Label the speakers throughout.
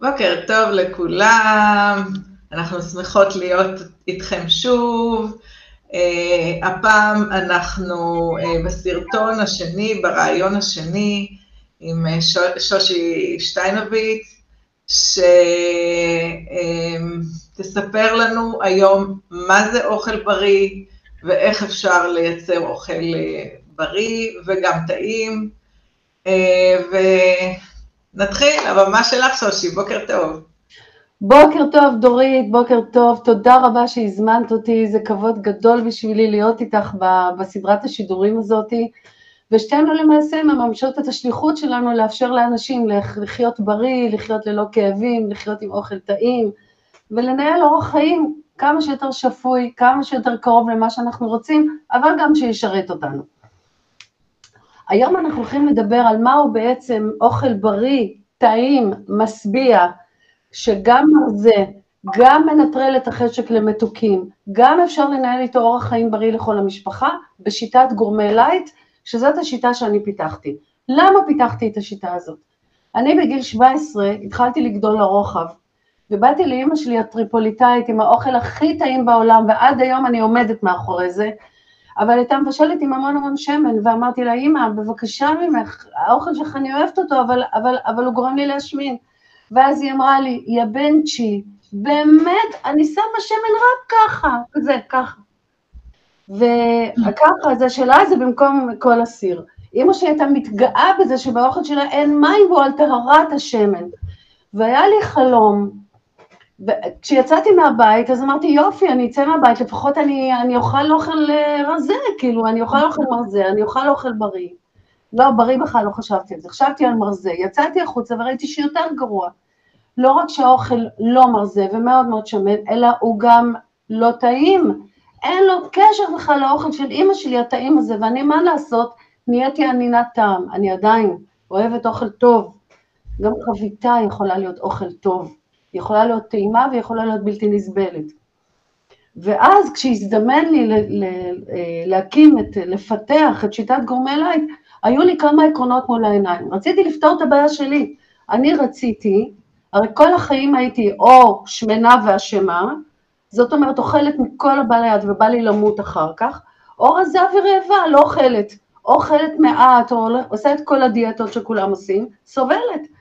Speaker 1: בוקר טוב לכולם, אנחנו שמחות להיות איתכם שוב. Uh, הפעם אנחנו uh, בסרטון השני, ברעיון השני, עם uh, שושי שטיינוביץ, שתספר uh, לנו היום מה זה אוכל בריא ואיך אפשר לייצר אוכל בריא וגם טעים. Uh, ונתחיל, הבמה שלך שושי, בוקר טוב.
Speaker 2: בוקר טוב דורית, בוקר טוב, תודה רבה שהזמנת אותי, זה כבוד גדול בשבילי להיות איתך בסדרת השידורים הזאתי, ושתינו למעשה מממשות את השליחות שלנו לאפשר לאנשים לחיות בריא, לחיות ללא כאבים, לחיות עם אוכל טעים, ולנהל אורח חיים כמה שיותר שפוי, כמה שיותר קרוב למה שאנחנו רוצים, אבל גם שישרת אותנו. היום אנחנו הולכים לדבר על מהו בעצם אוכל בריא, טעים, משביע, שגם מרזה, גם מנטרל את החשק למתוקים, גם אפשר לנהל איתו אורח חיים בריא לכל המשפחה, בשיטת גורמה לייט, שזאת השיטה שאני פיתחתי. למה פיתחתי את השיטה הזאת? אני בגיל 17 התחלתי לגדול לרוחב, ובאתי לאימא שלי הטריפוליטאית עם האוכל הכי טעים בעולם, ועד היום אני עומדת מאחורי זה, אבל הייתה מבשלת עם המון המון שמן, ואמרתי לה, אימא, בבקשה ממך, האוכל שלך אני אוהבת אותו, אבל, אבל, אבל הוא גורם לי להשמין. ואז היא אמרה לי, יא בנצ'י, באמת, אני שמה שמן רק ככה, כזה, ככה. וככה, אז השאלה זה במקום כל הסיר. אימא שלי הייתה מתגאה בזה שבאוכל שלה אין מים והוא על טהרת השמן. והיה לי חלום, וכשיצאתי מהבית, אז אמרתי, יופי, אני אצא מהבית, לפחות אני, אני אוכל אוכל רזה, כאילו, אני אוכל אוכל מרזה, אני אוכל אוכל בריא. לא, בריא בכלל לא חשבתי על זה, חשבתי על מרזה, יצאתי החוצה וראיתי שיותר גרוע. לא רק שהאוכל לא מרזה ומאוד מאוד שמן, אלא הוא גם לא טעים. אין לו קשר בכלל לאוכל של אימא שלי, הטעים הזה, ואני, מה לעשות, נהייתי ענינת טעם, אני עדיין אוהבת אוכל טוב. גם חביתה יכולה להיות אוכל טוב, יכולה להיות טעימה ויכולה להיות בלתי נסבלת. ואז כשהזדמן לי להקים, את, לפתח את שיטת גורמה לייט, היו לי כמה עקרונות מול העיניים. רציתי לפתור את הבעיה שלי. אני רציתי, הרי כל החיים הייתי או שמנה ואשמה, זאת אומרת אוכלת מכל הבא ליד ובא לי למות אחר כך, או רזה ורעבה, לא אוכלת, או אוכלת מעט, או עושה את כל הדיאטות שכולם עושים, סובלת.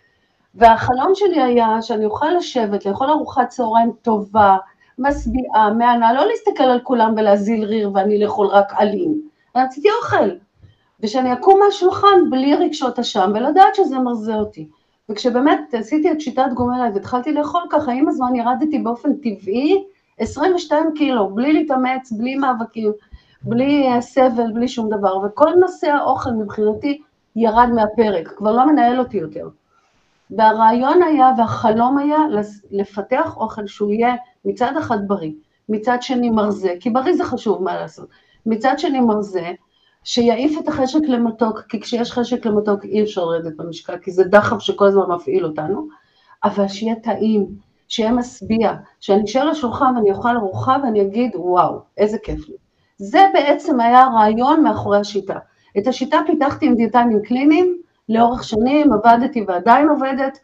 Speaker 2: והחלום שלי היה שאני אוכל לשבת, לאכול ארוחת צהריים טובה, משביעה, מהנה, לא להסתכל על כולם ולהזיל ריר ואני לאכול רק עלים. רציתי אוכל, ושאני אקום מהשולחן בלי רגשות אשם ולדעת שזה מרזה אותי. וכשבאמת עשיתי את שיטת גומלה והתחלתי לאכול ככה, עם הזמן ירדתי באופן טבעי 22 קילו, בלי להתאמץ, בלי מאבקים, בלי אה, סבל, בלי שום דבר, וכל נושא האוכל מבחינתי ירד מהפרק, כבר לא מנהל אותי יותר. והרעיון היה והחלום היה לפתח אוכל שהוא יהיה מצד אחד בריא, מצד שני מרזה, כי בריא זה חשוב, מה לעשות, מצד שני מרזה, שיעיף את החשק למתוק, כי כשיש חשק למתוק אי אפשר לרדת במשקל, כי זה דחף שכל הזמן מפעיל אותנו, אבל שיהיה טעים, שיהיה משביע, שאני אשאר לשולחן ואני אוכל ארוחה ואני אגיד, וואו, איזה כיף לי. זה בעצם היה הרעיון מאחורי השיטה. את השיטה פיתחתי עם דיאטנים קליניים, לאורך שנים עבדתי ועדיין עובדת,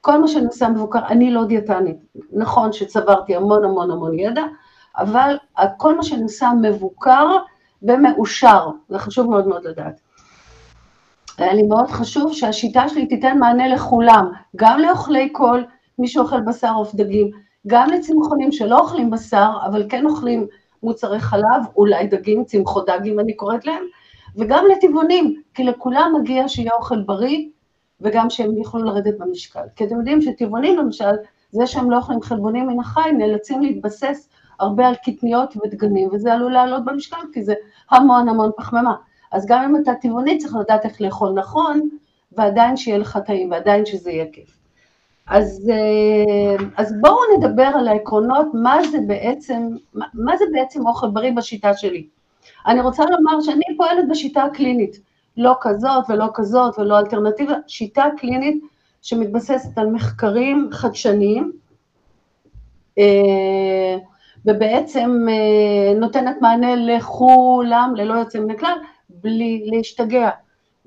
Speaker 2: כל מה שאני עושה מבוקר, אני לא דיאטנית, נכון שצברתי המון המון המון ידע, אבל כל מה שאני עושה מבוקר, ומאושר, זה חשוב מאוד מאוד לדעת. היה לי מאוד חשוב שהשיטה שלי תיתן מענה לכולם, גם לאוכלי קול, מי שאוכל בשר עוף דגים, גם לצמחונים שלא אוכלים בשר, אבל כן אוכלים מוצרי חלב, אולי דגים, צמחודגים אני קוראת להם, וגם לטבעונים, כי לכולם מגיע שיהיה אוכל בריא, וגם שהם יוכלו לרדת במשקל. כי אתם יודעים שטבעונים למשל, זה שהם לא אוכלים חלבונים מן החי, נאלצים להתבסס הרבה על קטניות ודגנים, וזה עלול לעלות במשקל, כי זה המון המון פחמימה. אז גם אם אתה טבעוני, צריך לדעת איך לאכול נכון, ועדיין שיהיה לך טעים, ועדיין שזה יהיה כיף. אז, אה, אז בואו נדבר על העקרונות, מה זה בעצם, מה, זה בעצם אוכל בריא בשיטה שלי. אני רוצה לומר שאני פועלת בשיטה הקלינית, לא כזאת ולא כזאת ולא אלטרנטיבה, שיטה קלינית שמתבססת על מחקרים חדשניים, אה, ובעצם אה, נותנת מענה לכולם, ללא יוצא מן הכלל, בלי להשתגע.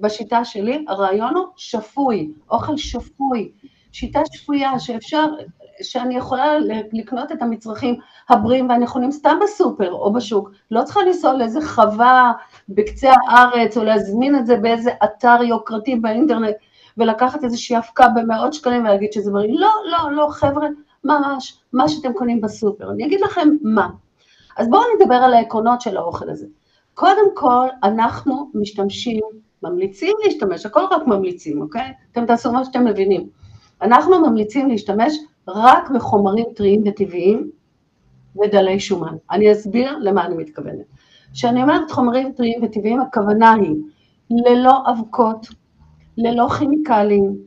Speaker 2: בשיטה שלי הרעיון הוא שפוי, אוכל שפוי, שיטה שפויה שאפשר, שאני יכולה לקנות את המצרכים הבריאים והנכונים סתם בסופר או בשוק, לא צריכה לנסוע לאיזה חווה בקצה הארץ או להזמין את זה באיזה אתר יוקרתי באינטרנט ולקחת איזושהי אבקה במאות שקלים ולהגיד שזה בריא, לא, לא, לא, חבר'ה, ממש, מה שאתם קונים בסופר. אני אגיד לכם מה. אז בואו נדבר על העקרונות של האוכל הזה. קודם כל, אנחנו משתמשים, ממליצים להשתמש, הכל רק ממליצים, אוקיי? אתם תעשו מה שאתם מבינים. אנחנו ממליצים להשתמש רק בחומרים טריים וטבעיים ודלי שומן. אני אסביר למה אני מתכוונת. כשאני אומרת חומרים טריים וטבעיים, הכוונה היא ללא אבקות, ללא כימיקלים,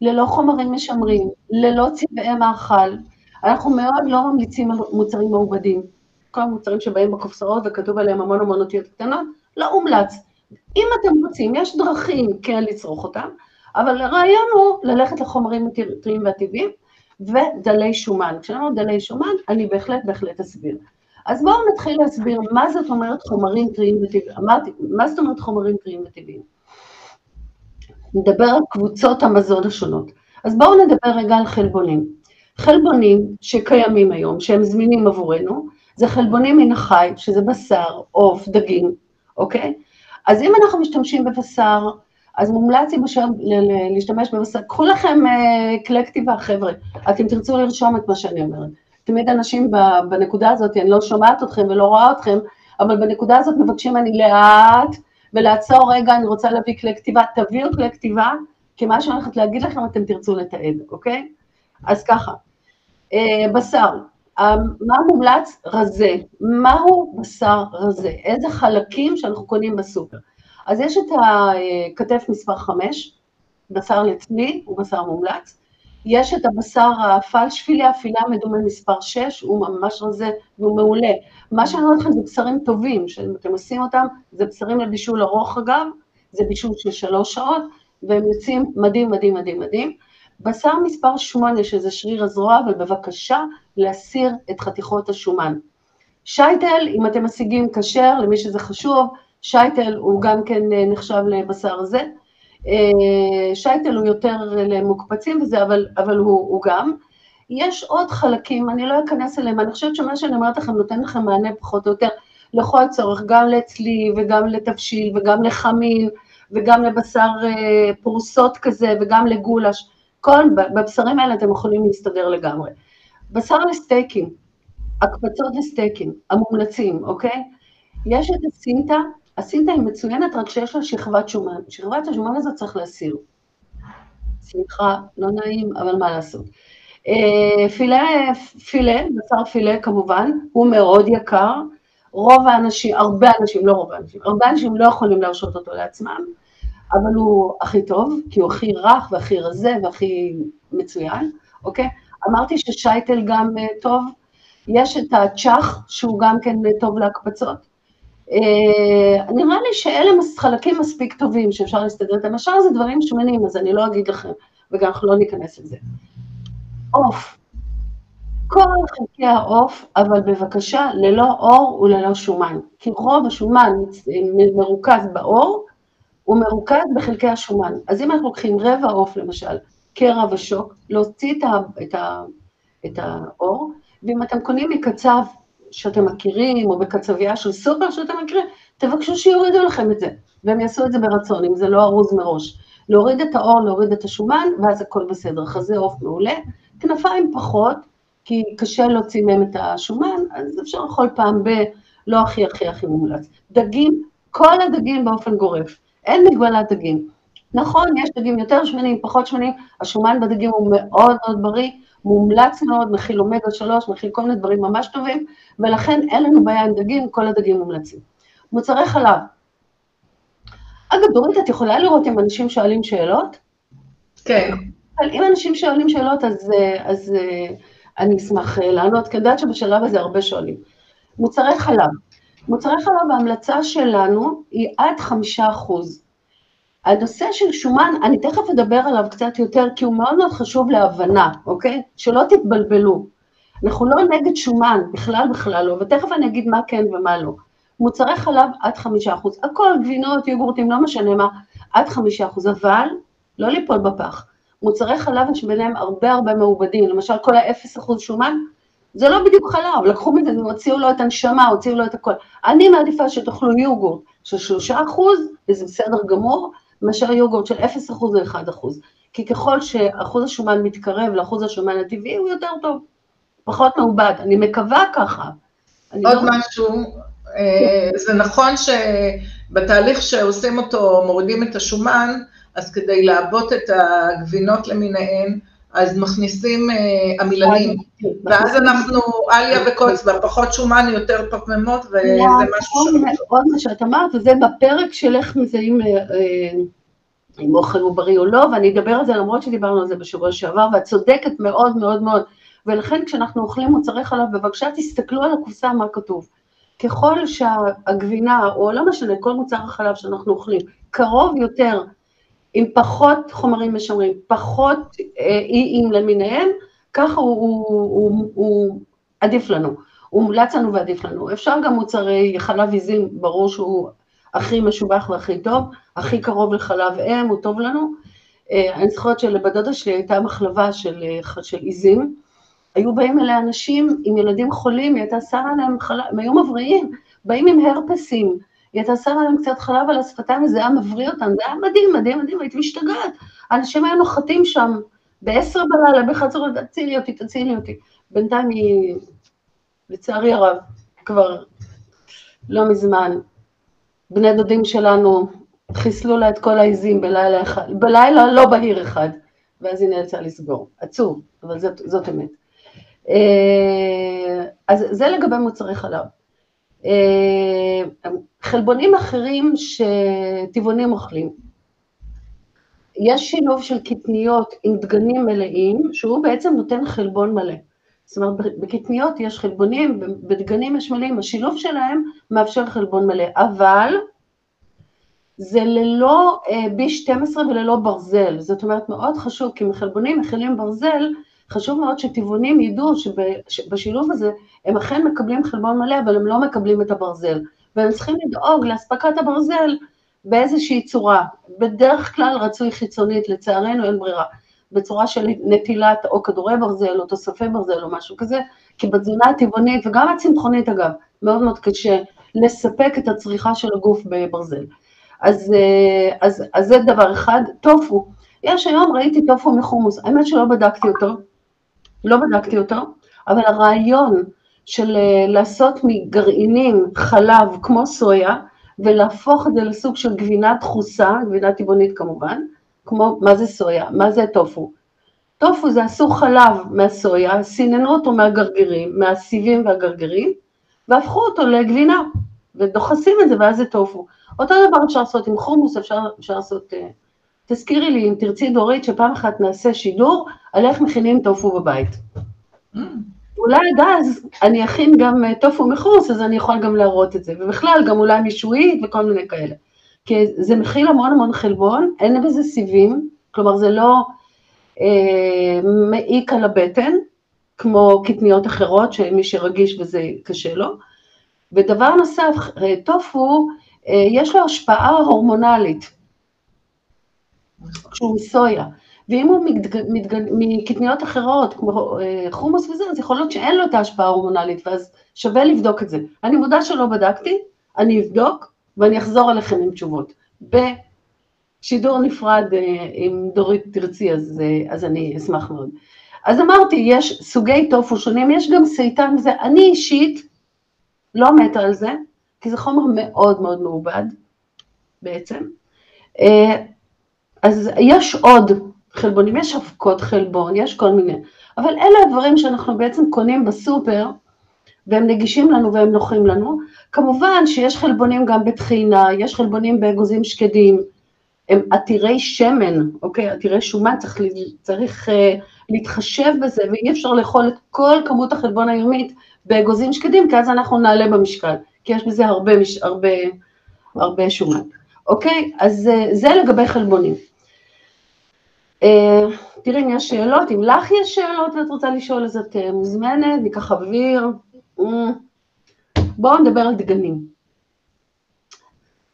Speaker 2: ללא חומרים משמרים, ללא צבעי מאכל. אנחנו מאוד לא ממליצים על מוצרים מעובדים. כל המוצרים שבאים בקופסאות וכתוב עליהם המון המון אותיות קטנות, לא מומלץ. אם אתם רוצים, יש דרכים כן לצרוך אותם, אבל הרעיון הוא ללכת לחומרים הטריים והטבעיים ודלי שומן. כשאני אומרת דלי שומן, אני בהחלט בהחלט אסביר. אז בואו נתחיל להסביר מה זאת אומרת חומרים טריים וטבעיים. אמרתי, מה זאת אומרת חומרים טריים וטבעיים? נדבר על קבוצות המזון השונות. אז בואו נדבר רגע על חלבונים. חלבונים שקיימים היום, שהם זמינים עבורנו, זה חלבונים מן החי, שזה בשר, עוף, דגים, אוקיי? אז אם אנחנו משתמשים בבשר, אז מומלץ להשתמש בבשר, קחו לכם uh, כלי כתיבה, חבר'ה, אתם תרצו לרשום את מה שאני אומרת. תמיד אנשים בנקודה הזאת, אני לא שומעת אתכם ולא רואה אתכם, אבל בנקודה הזאת מבקשים ממני לאט ולעצור רגע, אני רוצה להביא כלי כתיבה, תביאו כלי כתיבה, כי מה שאני הולכת להגיד לכם אתם תרצו לתעד, אוקיי? אז ככה, אה, בשר, אה, מה מומלץ? רזה. מהו בשר רזה? איזה חלקים שאנחנו קונים בסופר? אז יש את הכתף מספר 5, בשר לצלי, הוא בשר מומלץ. יש את הבשר הפלשפילה, הפילה המדומה מספר 6, הוא ממש רזה והוא מעולה. מה שאני אומרת לכם זה בשרים טובים, שאתם עושים אותם, זה בשרים לבישול ארוך אגב, זה בישול של שלוש שעות, והם יוצאים מדהים, מדהים, מדהים, מדהים. בשר מספר 8, שזה שריר הזרוע, אבל בבקשה להסיר את חתיכות השומן. שייטל, אם אתם משיגים כשר, למי שזה חשוב, שייטל הוא גם כן אה, נחשב לבשר הזה. אה, שייטל הוא יותר למוקפצים וזה, אבל, אבל הוא, הוא גם. יש עוד חלקים, אני לא אכנס אליהם, אני חושבת שמה שאני אומרת לכם נותן לכם מענה פחות או יותר לכל צורך, גם לצלי וגם לתבשיל וגם לחמין וגם לבשר אה, פרוסות כזה וגם לגולש. כל, בבשרים האלה אתם יכולים להסתדר לגמרי. בשר לסטייקים, הקפצות לסטייקים, המומלצים, אוקיי? יש את הסינטה, הסינטה היא מצוינת, רק שיש לה שכבת שומן. שכבת השומן הזאת צריך להסיר. סליחה, לא נעים, אבל מה לעשות. אה, פילה, פילה, בשר פילה כמובן, הוא מאוד יקר. רוב האנשים, הרבה אנשים, לא רוב האנשים, הרבה אנשים לא יכולים להרשות אותו לעצמם. אבל הוא הכי טוב, כי הוא הכי רך והכי רזה והכי מצוין, אוקיי? אמרתי ששייטל גם uh, טוב, יש את הצ'אח, שהוא גם כן טוב להקפצות. Uh, נראה לי שאלה חלקים מספיק טובים שאפשר להסתדר איתם, השאר זה דברים שמנים, אז אני לא אגיד לכם, וגם אנחנו לא ניכנס לזה. עוף, כל חלקי העוף, אבל בבקשה ללא אור וללא שומן, כי רוב השומן מרוכז באור, הוא מרוכז בחלקי השומן. אז אם אנחנו לוקחים רבע עוף למשל, קרע ושוק, להוציא את, ה, את, ה, את האור, ואם אתם קונים מקצב שאתם מכירים, או בקצבייה של סופר שאתם מכירים, תבקשו שיורידו לכם את זה, והם יעשו את זה ברצון, אם זה לא ארוז מראש. להוריד את האור, להוריד את השומן, ואז הכל בסדר. חזה עוף מעולה, כנפיים פחות, כי קשה להוציא מהם את השומן, אז אפשר לאכול פעם ב... לא הכי הכי הכי מומלץ. דגים, כל הדגים באופן גורף. אין מגבלת דגים. נכון, יש דגים יותר שמנים, פחות שמנים, השומן בדגים הוא מאוד מאוד בריא, מומלץ מאוד, מכיל אומגה 3, מכיל כל מיני דברים ממש טובים, ולכן אין לנו בעיה עם דגים, כל הדגים מומלצים. מוצרי חלב. אגב, דורית, את יכולה לראות אם אנשים שואלים שאלות?
Speaker 1: כן.
Speaker 2: אם אנשים שואלים שאלות, אז, אז אני אשמח לענות, כי אני יודעת שבשלב הזה הרבה שואלים. מוצרי חלב. מוצרי חלב, ההמלצה שלנו היא עד חמישה אחוז. הנושא של שומן, אני תכף אדבר עליו קצת יותר, כי הוא מאוד מאוד חשוב להבנה, אוקיי? שלא תתבלבלו. אנחנו לא נגד שומן, בכלל בכלל לא, ותכף אני אגיד מה כן ומה לא. מוצרי חלב עד חמישה אחוז, הכל, גבינות, יוגורטים, לא משנה מה, עד חמישה אחוז, אבל לא ליפול בפח. מוצרי חלב יש ביניהם הרבה הרבה מעובדים, למשל כל ה-0% שומן, זה לא בדיוק חלב, לקחו מזה, הוציאו לו את הנשמה, הוציאו לו את הכל. אני מעדיפה שתאכלו יוגורט של 3 אחוז, וזה בסדר גמור, מאשר יוגורט של 0 אחוז או 1 אחוז. כי ככל שאחוז השומן מתקרב לאחוז השומן הטבעי, הוא יותר טוב, פחות מעובד. אני מקווה ככה.
Speaker 1: עוד לא... משהו, אה, זה נכון שבתהליך שעושים אותו, מורידים את השומן, אז כדי לעבות את הגבינות למיניהן, אז מכניסים אה, עמילנים, ואז אנחנו עליה וקוץ בה, פחות שומן, יותר פחמימות, וזה משהו
Speaker 2: ש... עוד מה שאת אמרת, וזה בפרק של איך מזהים אה, אם אוכל הוא בריא או לא, ואני אדבר על זה למרות שדיברנו על זה בשבוע שעבר, ואת צודקת מאוד מאוד מאוד, ולכן כשאנחנו אוכלים מוצרי חלב, בבקשה תסתכלו על הקופסה מה כתוב. ככל שהגבינה, או לא משנה, כל מוצר החלב שאנחנו אוכלים, קרוב יותר עם פחות חומרים משמרים, פחות אה, איים למיניהם, ככה הוא, הוא, הוא, הוא עדיף לנו, הוא מומלץ לנו ועדיף לנו. אפשר גם מוצרי חלב עיזים, ברור שהוא הכי משובח והכי טוב, הכי קרוב לחלב אם, הוא טוב לנו. אה, אני זוכרת שלבדודה שלי הייתה מחלבה של, אה, של עיזים, היו באים אליה אנשים עם ילדים חולים, היא הייתה שרה להם חלב, הם היו מבריאים, באים עם הרפסים, היא הייתה שמה להם קצת חלב על השפתיים וזה היה מבריא אותם, זה היה מדהים, מדהים, מדהים, הייתי משתגעת. אנשים היו נוחתים שם בעשר בלילה, בחצור, תצילי אותי, תצילי אותי. בינתיים היא, לצערי הרב, כבר לא מזמן, בני דודים שלנו חיסלו לה את כל העיזים בלילה אחד, בלילה לא בהיר אחד, ואז היא נאלצה לסגור. עצוב, אבל זאת, זאת אמת. אה, אז זה לגבי מוצרי חלב. חלבונים אחרים שטבעונים אוכלים. יש שילוב של קטניות עם דגנים מלאים, שהוא בעצם נותן חלבון מלא. זאת אומרת, בקטניות יש חלבונים, בדגנים יש מלאים, השילוב שלהם מאפשר חלבון מלא, אבל זה ללא אה, B12 וללא ברזל, זאת אומרת מאוד חשוב, כי מחלבונים מכילים ברזל, חשוב מאוד שטבעונים ידעו שבשילוב הזה הם אכן מקבלים חלבון מלא, אבל הם לא מקבלים את הברזל, והם צריכים לדאוג לאספקת הברזל באיזושהי צורה, בדרך כלל רצוי חיצונית, לצערנו אין ברירה, בצורה של נטילת או כדורי ברזל או תוספי ברזל או משהו כזה, כי בתזונה הטבעונית וגם הצמחונית אגב, מאוד מאוד קשה לספק את הצריכה של הגוף בברזל. אז, אה, אז, אז זה דבר אחד, טופו, יש היום, ראיתי טופו מחומוס, האמת שלא בדקתי אותו, לא בדקתי אותו, אבל הרעיון של אה, לעשות מגרעינים חלב כמו סויה, ולהפוך את זה לסוג של גבינה דחוסה, גבינה טבעונית כמובן, כמו, מה זה סויה? מה זה טופו? טופו זה עשו חלב מהסויה, סיננו אותו מהגרגירים, מהסיבים והגרגירים, והפכו אותו לגבינה, ודוחסים את זה ואז זה טופו. אותו דבר אפשר לעשות עם חומוס, אפשר, אפשר לעשות... אה, תזכירי לי, אם תרצי דורית, שפעם אחת נעשה שידור על איך מכינים טופו בבית. Mm. אולי עד אז אני אכין גם אה, טופו מחוץ, אז אני יכול גם להראות את זה, ובכלל גם אולי מישועית וכל מיני כאלה. כי זה מכיל המון המון חלבון, אין בזה סיבים, כלומר זה לא אה, מעיק על הבטן, כמו קטניות אחרות, שמי שרגיש וזה קשה לו. ודבר נוסף, אה, טופו, אה, יש לו השפעה הורמונלית, כשהוא מסויה. ואם הוא מקטניות אחרות, כמו אה, חומוס וזה, אז יכול להיות שאין לו את ההשפעה ההורמונלית, ואז שווה לבדוק את זה. אני מודה שלא בדקתי, אני אבדוק, ואני אחזור אליכם עם תשובות. בשידור נפרד, אם דורית תרצי, אז, אז אני אשמח מאוד. אז אמרתי, יש סוגי טופו שונים, יש גם סייטן וזה, אני אישית לא מתה על זה, כי זה חומר מאוד מאוד מעובד בעצם. אה, אז יש עוד חלבונים, יש אבקות חלבון, יש כל מיני, אבל אלה הדברים שאנחנו בעצם קונים בסופר, והם נגישים לנו והם נוחים לנו. כמובן שיש חלבונים גם בטחינה, יש חלבונים באגוזים שקדים, הם עתירי שמן, אוקיי, עתירי שומן, צריך, צריך uh, להתחשב בזה, ואי אפשר לאכול את כל כמות החלבון היומית באגוזים שקדים, כי אז אנחנו נעלה במשקל. כי יש בזה הרבה, הרבה, הרבה שומן. אוקיי? אז אה, זה לגבי חלבונים. אה, תראי אם יש שאלות, אם לך יש שאלות ואת רוצה לשאול אז את אה, מוזמנת, ניקח אוויר. בואו נדבר על דגנים.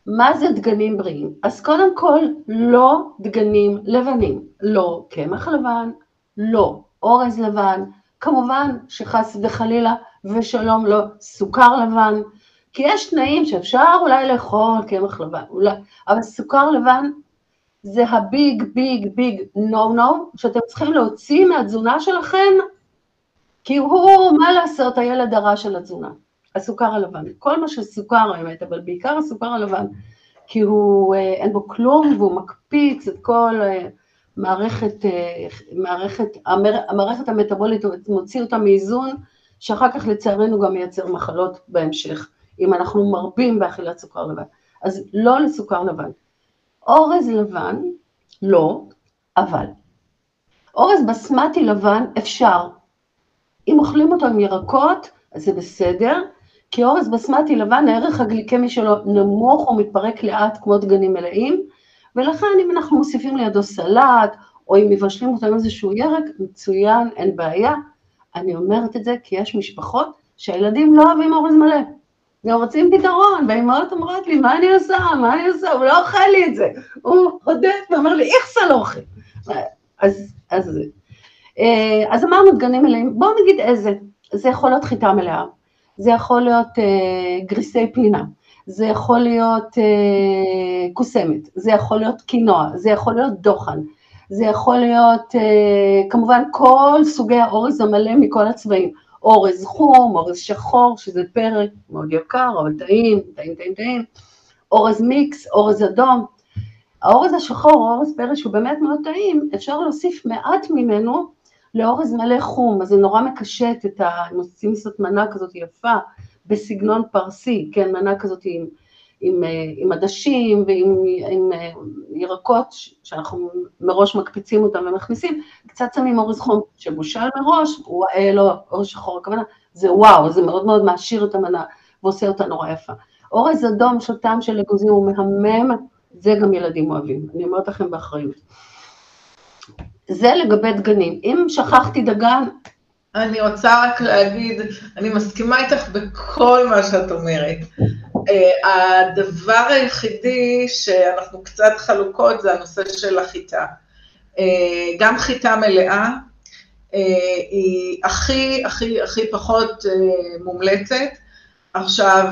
Speaker 2: מה זה דגנים בריאים? אז קודם כל, לא דגנים לבנים, לא קמח לבן, לא אורז לבן, כמובן שחס וחלילה ושלום לא סוכר לבן, כי יש תנאים שאפשר אולי לאכול קמח לבן, אולי, אבל סוכר לבן זה הביג ביג ביג נו נו שאתם צריכים להוציא מהתזונה שלכם, כי הוא, מה לעשות, הילד הרע של התזונה, הסוכר הלבן, כל מה שסוכר האמת, אבל בעיקר הסוכר הלבן, כי הוא, אה, אין בו כלום והוא מקפיץ את כל אה, מערכת, אה, מערכת, המערכת המטבולית, מוציא אותה מאיזון, שאחר כך לצערנו גם מייצר מחלות בהמשך, אם אנחנו מרבים באכילת סוכר לבן. אז לא לסוכר לבן. אורז לבן, לא, אבל. אורז בסמטי לבן אפשר. אם אוכלים אותו עם ירקות, אז זה בסדר, כי אורז בסמטי לבן, הערך הגליקמי שלו נמוך, הוא מתפרק לאט כמו דגנים מלאים, ולכן אם אנחנו מוסיפים לידו סלט, או אם מבשלים אותו עם איזשהו ירק, מצוין, אין בעיה. אני אומרת את זה כי יש משפחות שהילדים לא אוהבים אורז מלא. הם רוצים פתרון, והאימהות אומרות לי, מה אני עושה, מה אני עושה, הוא לא אוכל לי את זה. הוא עודד ואומר לי, זה לא אוכל? אז, אז, אה, אז אמרנו דגנים מלאים, בואו נגיד איזה, זה יכול להיות חיטה מלאה, זה יכול להיות אה, גריסי פינה, זה יכול להיות אה, קוסמת, זה יכול להיות קינוע, זה יכול להיות דוחן, זה יכול להיות אה, כמובן כל סוגי האורז המלא מכל הצבעים, אורז חום, אורז שחור, שזה פרק מאוד יקר, אבל טעים, טעים, טעים, טעים, אורז מיקס, אורז אדום. האורז השחור, אורז פרק שהוא באמת מאוד טעים, אפשר להוסיף מעט ממנו לאורז מלא חום, אז זה נורא מקשט את ה... אם עושים לעשות מנה כזאת יפה, בסגנון פרסי, כן, מנה כזאת עם, עם, עם עדשים ועם עם ירקות שאנחנו מראש מקפיצים אותם ומכניסים, קצת שמים אורז חום שבושל מראש, הוא לא אורז שחור הכוונה, זה וואו, זה מאוד מאוד מעשיר את המנה ועושה אותה נורא יפה. אורז אדום של טעם של אגוזים הוא מהמם, זה גם ילדים אוהבים, אני אומרת לכם באחריות. זה לגבי דגנים. אם שכחתי דגן...
Speaker 1: אני רוצה רק להגיד, אני מסכימה איתך בכל מה שאת אומרת. אה, הדבר היחידי שאנחנו קצת חלוקות זה הנושא של החיטה. אה, גם חיטה מלאה אה, היא הכי, הכי, הכי פחות מומלצת. עכשיו,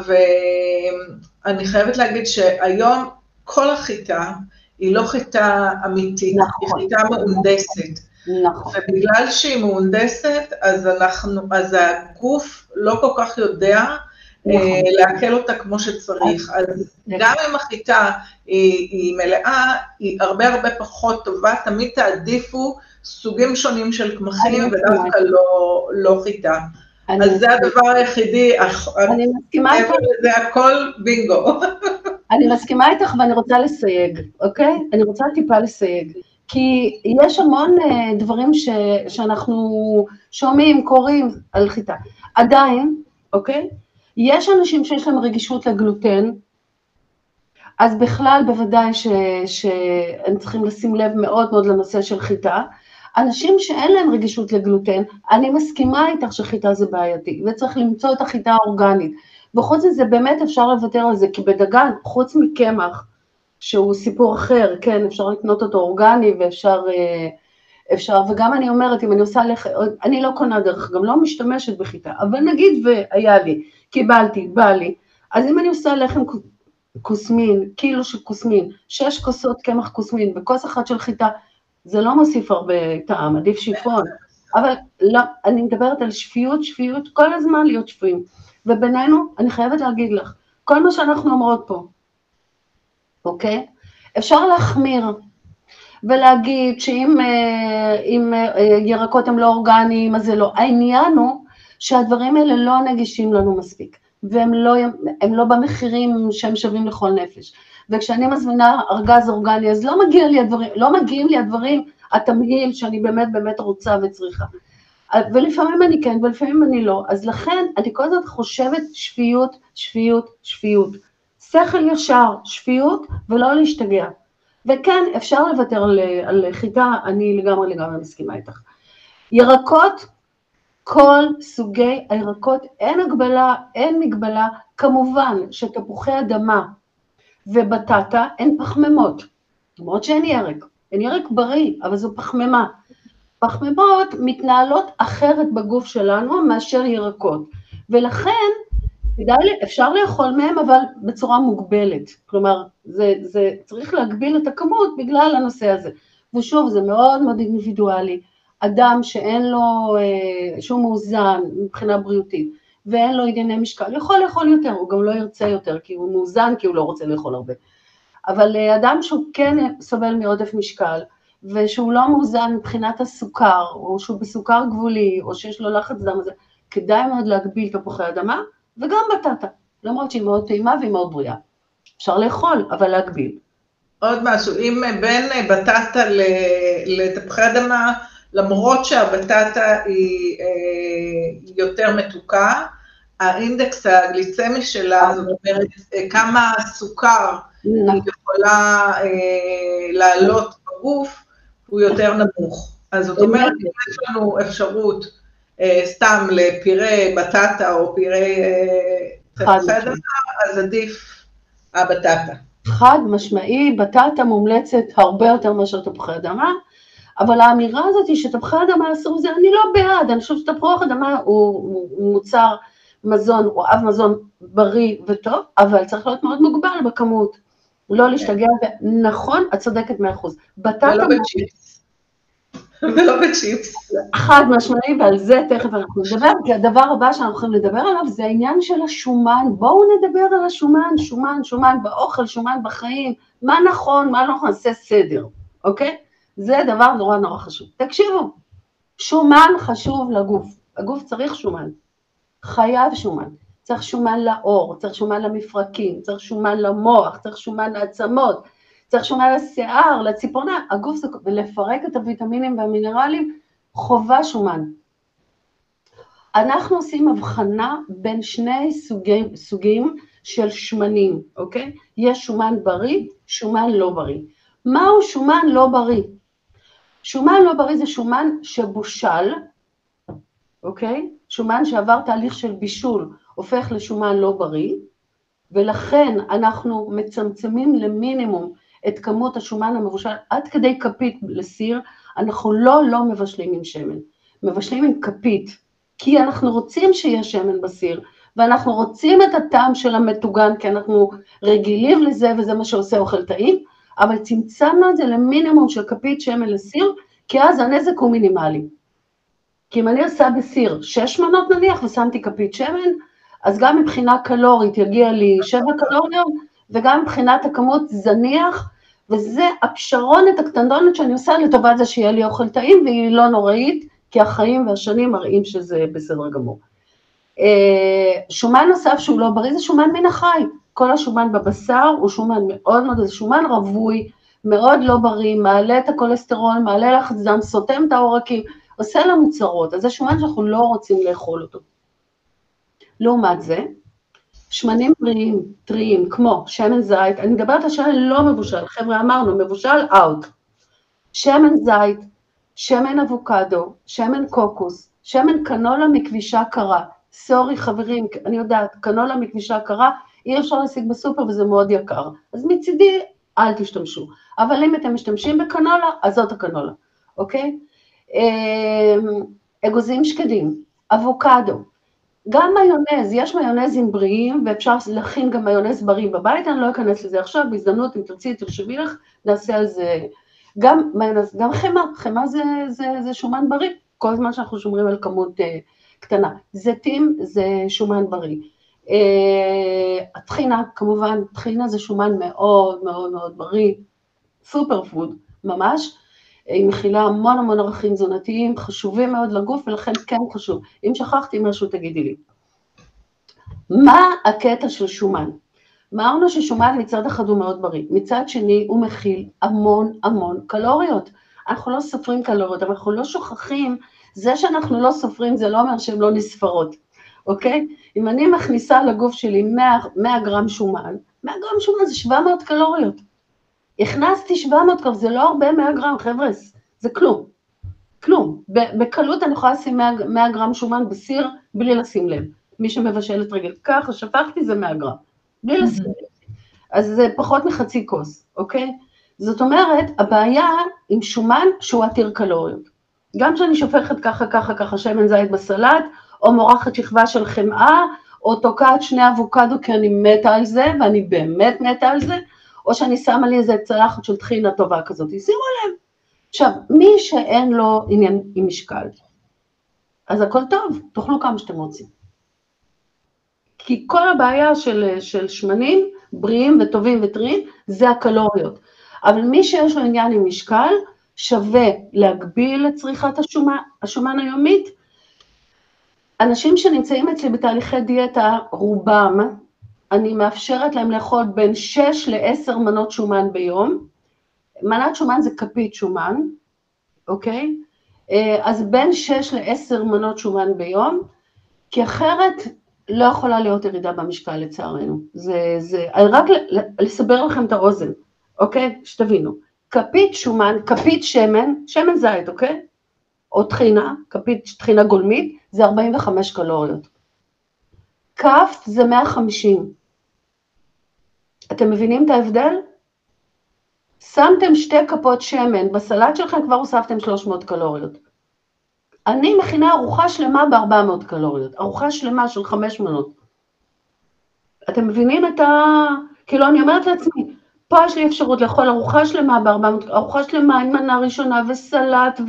Speaker 1: אני חייבת להגיד שהיום כל החיטה, היא לא חיטה אמיתית, נכון. היא חיטה מהונדסת. נכון. ובגלל שהיא מהונדסת, אז אנחנו, אז הגוף לא כל כך יודע נכון. אה, לעכל אותה כמו שצריך. אז גם אם החיטה היא, היא מלאה, היא הרבה הרבה פחות טובה, תמיד תעדיפו סוגים שונים של קמחים ודווקא לא, לא חיטה. אז זה הדבר היחידי,
Speaker 2: אני מסכימה איתך.
Speaker 1: זה הכל בינגו.
Speaker 2: אני מסכימה איתך ואני רוצה לסייג, אוקיי? אני רוצה טיפה לסייג. כי יש המון אה, דברים ש, שאנחנו שומעים, קוראים על חיטה. עדיין, אוקיי? יש אנשים שיש להם רגישות לגלוטן, אז בכלל בוודאי ש, שהם צריכים לשים לב מאוד מאוד לנושא של חיטה. אנשים שאין להם רגישות לגלוטן, אני מסכימה איתך שחיטה זה בעייתי, וצריך למצוא את החיטה האורגנית. וחוץ מזה, באמת אפשר לוותר על זה, כי בדגן, חוץ מקמח, שהוא סיפור אחר, כן, אפשר לקנות אותו אורגני ואפשר, אה, אפשר, וגם אני אומרת, אם אני עושה לחם, אני לא קונה דרך, גם לא משתמשת בחיטה, אבל נגיד והיה לי, קיבלתי, בא לי, אז אם אני עושה לחם כוסמין, קילו של כוסמין, שש כוסות קמח כוסמין וכוס אחת של חיטה, זה לא מוסיף הרבה טעם, עדיף שיפון, אבל לא, אני מדברת על שפיות, שפיות, כל הזמן להיות שפויים. ובינינו, אני חייבת להגיד לך, כל מה שאנחנו אומרות פה, אוקיי? אפשר להחמיר ולהגיד שאם אה, אה, ירקות הם לא אורגניים, אז זה לא. העניין הוא שהדברים האלה לא נגישים לנו מספיק, והם לא, לא במחירים שהם שווים לכל נפש. וכשאני מזמינה ארגז אורגני, אז לא, מגיע לי הדברים, לא מגיעים לי הדברים, התמהיל שאני באמת באמת רוצה וצריכה. ולפעמים אני כן ולפעמים אני לא, אז לכן אני כל הזמן חושבת שפיות, שפיות, שפיות. שכל ישר, שפיות ולא להשתגע. וכן, אפשר לוותר על, על חיטה, אני לגמרי לגמרי מסכימה איתך. ירקות, כל סוגי הירקות, אין הגבלה, אין מגבלה, כמובן שתפוחי אדמה ובטטה הן פחמימות, למרות שאין ירק, אין ירק בריא, אבל זו פחמימה. פחמימות מתנהלות אחרת בגוף שלנו מאשר ירקות, ולכן אפשר לאכול מהם, אבל בצורה מוגבלת. כלומר, זה, זה צריך להגביל את הכמות בגלל הנושא הזה. ושוב, זה מאוד מאוד אינדיבידואלי. אדם שאין לו, אה, שהוא מאוזן מבחינה בריאותית, ואין לו ענייני משקל, יכול לאכול יותר, הוא גם לא ירצה יותר, כי הוא מאוזן, כי הוא לא רוצה לאכול הרבה. אבל אה, אדם שהוא כן סובל מעודף משקל, ושהוא לא מאוזן מבחינת הסוכר, או שהוא בסוכר גבולי, או שיש לו לחץ דם, כדאי מאוד להגביל תפוחי אדמה, וגם בטטה, למרות שהיא מאוד טעימה והיא מאוד בריאה. אפשר לאכול, אבל להגביל.
Speaker 1: עוד משהו, אם בין בטטה לתפוחי אדמה, למרות שהבטטה היא אה, יותר מתוקה, האינדקס הגליצמי שלה, זאת אומרת, כמה סוכר היא נכון. יכולה אה, לעלות בגוף, הוא יותר נמוך. אז זאת אומרת, אם יש לנו אפשרות אה, סתם לפירה בטטה או פירה תפוחי אדמה, אז עדיף הבטטה.
Speaker 2: חד משמעי, בטטה מומלצת הרבה יותר מאשר תפוחי אדמה, אבל האמירה הזאת היא שתפוחי אדמה אסור זה, אני לא בעד, אני חושבת שתפוח אדמה הוא מוצר מזון, הוא אב מזון בריא וטוב, אבל צריך להיות מאוד מוגבל בכמות, לא להשתגע, נכון, את צודקת מאה אחוז.
Speaker 1: בטטה... ולא בצ'יפס. ולא בצ'יפס.
Speaker 2: חד משמעי, ועל זה תכף אנחנו נדבר, כי הדבר הבא שאנחנו יכולים לדבר עליו זה העניין של השומן. בואו נדבר על השומן, שומן, שומן באוכל, שומן בחיים, מה נכון, מה לא נכון, נעשה סדר, אוקיי? זה דבר נורא נורא חשוב. תקשיבו, שומן חשוב לגוף, הגוף צריך שומן, חייב שומן. צריך שומן לעור, צריך שומן למפרקים, צריך שומן למוח, צריך שומן לעצמות, צריך שומן לשיער, לציפורנה, הגוף זה, ולפרק את הוויטמינים והמינרלים, חובה שומן. אנחנו עושים הבחנה בין שני סוגי, סוגים של שמנים, אוקיי? יש שומן בריא, שומן לא בריא. מהו שומן לא בריא? שומן לא בריא זה שומן שבושל, אוקיי? שומן שעבר תהליך של בישול הופך לשומן לא בריא, ולכן אנחנו מצמצמים למינימום את כמות השומן המבושל עד כדי כפית לסיר, אנחנו לא לא מבשלים עם שמן, מבשלים עם כפית, כי אנחנו רוצים שיהיה שמן בסיר, ואנחנו רוצים את הטעם של המטוגן, כי אנחנו רגילים לזה וזה מה שעושה אוכל טעים, אבל צמצמנו את זה למינימום של כפית שמן לסיר, כי אז הנזק הוא מינימלי. כי אם אני עושה בסיר שש מנות נניח ושמתי כפית שמן, אז גם מבחינה קלורית יגיע לי שבע קלוריות, וגם מבחינת הכמות זניח, וזה הפשרונת הקטנטונת שאני עושה לטובת זה שיהיה לי אוכל טעים, והיא לא נוראית, כי החיים והשנים מראים שזה בסדר גמור. אה, שומן נוסף שהוא לא בריא זה שומן מן החי. כל השומן בבשר הוא שומן מאוד מאוד, זה שומן רווי, מאוד לא בריא, מעלה את הכולסטרול, מעלה לחץ דם, סותם את העורקים, עושה לנו צרות, אז זה שומן שאנחנו לא רוצים לאכול אותו. לעומת זה, שמנים בריאים, טריים, כמו שמן זית, אני מדברת על שמן לא מבושל, חבר'ה אמרנו, מבושל אאוט. שמן זית, שמן אבוקדו, שמן קוקוס, שמן קנולה מכבישה קרה. סורי חברים, אני יודעת, קנולה מכבישה קרה, אי אפשר להשיג בסופר וזה מאוד יקר. אז מצידי, אל תשתמשו. אבל אם אתם משתמשים בקנולה, אז זאת הקנולה, אוקיי? אמ, אגוזים שקדים, אבוקדו, גם מיונז, יש מיונזים בריאים ואפשר להכין גם מיונז בריא בבית, אני לא אכנס לזה עכשיו, בהזדמנות אם תרצי תרשמי לך, נעשה על זה גם מיונז, גם חמאה, חמאה זה, זה, זה שומן בריא, כל זמן שאנחנו שומרים על כמות uh, קטנה. זיתים זה שומן בריא. Uh, הטחינה, כמובן, טחינה זה שומן מאוד מאוד מאוד בריא, סופר פוד, ממש. היא מכילה המון המון ערכים תזונתיים חשובים מאוד לגוף ולכן כן חשוב. אם שכחתי משהו תגידי לי. מה הקטע של שומן? אמרנו ששומן מצד אחד הוא מאוד בריא, מצד שני הוא מכיל המון המון קלוריות. אנחנו לא סופרים קלוריות, אבל אנחנו לא שוכחים, זה שאנחנו לא סופרים זה לא אומר שהן לא נספרות, אוקיי? אם אני מכניסה לגוף שלי 100, 100 גרם שומן, 100 גרם שומן זה 700 קלוריות. הכנסתי 700 קרב, זה לא הרבה 100 גרם, חבר'ה, זה כלום. כלום. בקלות אני יכולה לשים 100, 100 גרם שומן בסיר בלי לשים לב. מי שמבשל את רגל ככה, שפכתי זה 100 גרם. בלי לשים לב. אז זה פחות מחצי כוס, אוקיי? זאת אומרת, הבעיה עם שומן שהוא עתיר קלוריות. גם כשאני שופכת ככה, ככה, ככה שמן זית בסלט, או מורחת שכבה של חמאה, או תוקעת שני אבוקדו כי אני מתה על זה, ואני באמת מתה על זה, או שאני שמה לי איזה צלחת של טחינה טובה כזאת, שימו לב. עכשיו, מי שאין לו עניין עם משקל, אז הכל טוב, תאכלו כמה שאתם רוצים. כי כל הבעיה של, של שמנים בריאים וטובים וטריים זה הקלוריות. אבל מי שיש לו עניין עם משקל, שווה להגביל את צריכת השומן, השומן היומית. אנשים שנמצאים אצלי בתהליכי דיאטה, רובם, אני מאפשרת להם לאכול בין 6 ל-10 מנות שומן ביום. מנת שומן זה כפית שומן, אוקיי? אה, אז בין 6 ל-10 מנות שומן ביום, כי אחרת לא יכולה להיות ירידה במשקל לצערנו. זה, זה, רק לסבר לכם את האוזן, אוקיי? שתבינו. כפית שומן, כפית שמן, שמן זית, אוקיי? או טחינה, כפית טחינה גולמית, זה 45 קלוריות. כף זה 150. אתם מבינים את ההבדל? שמתם שתי כפות שמן, בסלט שלכם כבר הוספתם 300 קלוריות. אני מכינה ארוחה שלמה ב-400 קלוריות, ארוחה שלמה של חמש מנות. אתם מבינים את ה... כאילו, אני אומרת לעצמי, פה יש לי אפשרות לאכול ארוחה שלמה ב-400, ארוחה שלמה עם מנה ראשונה וסלט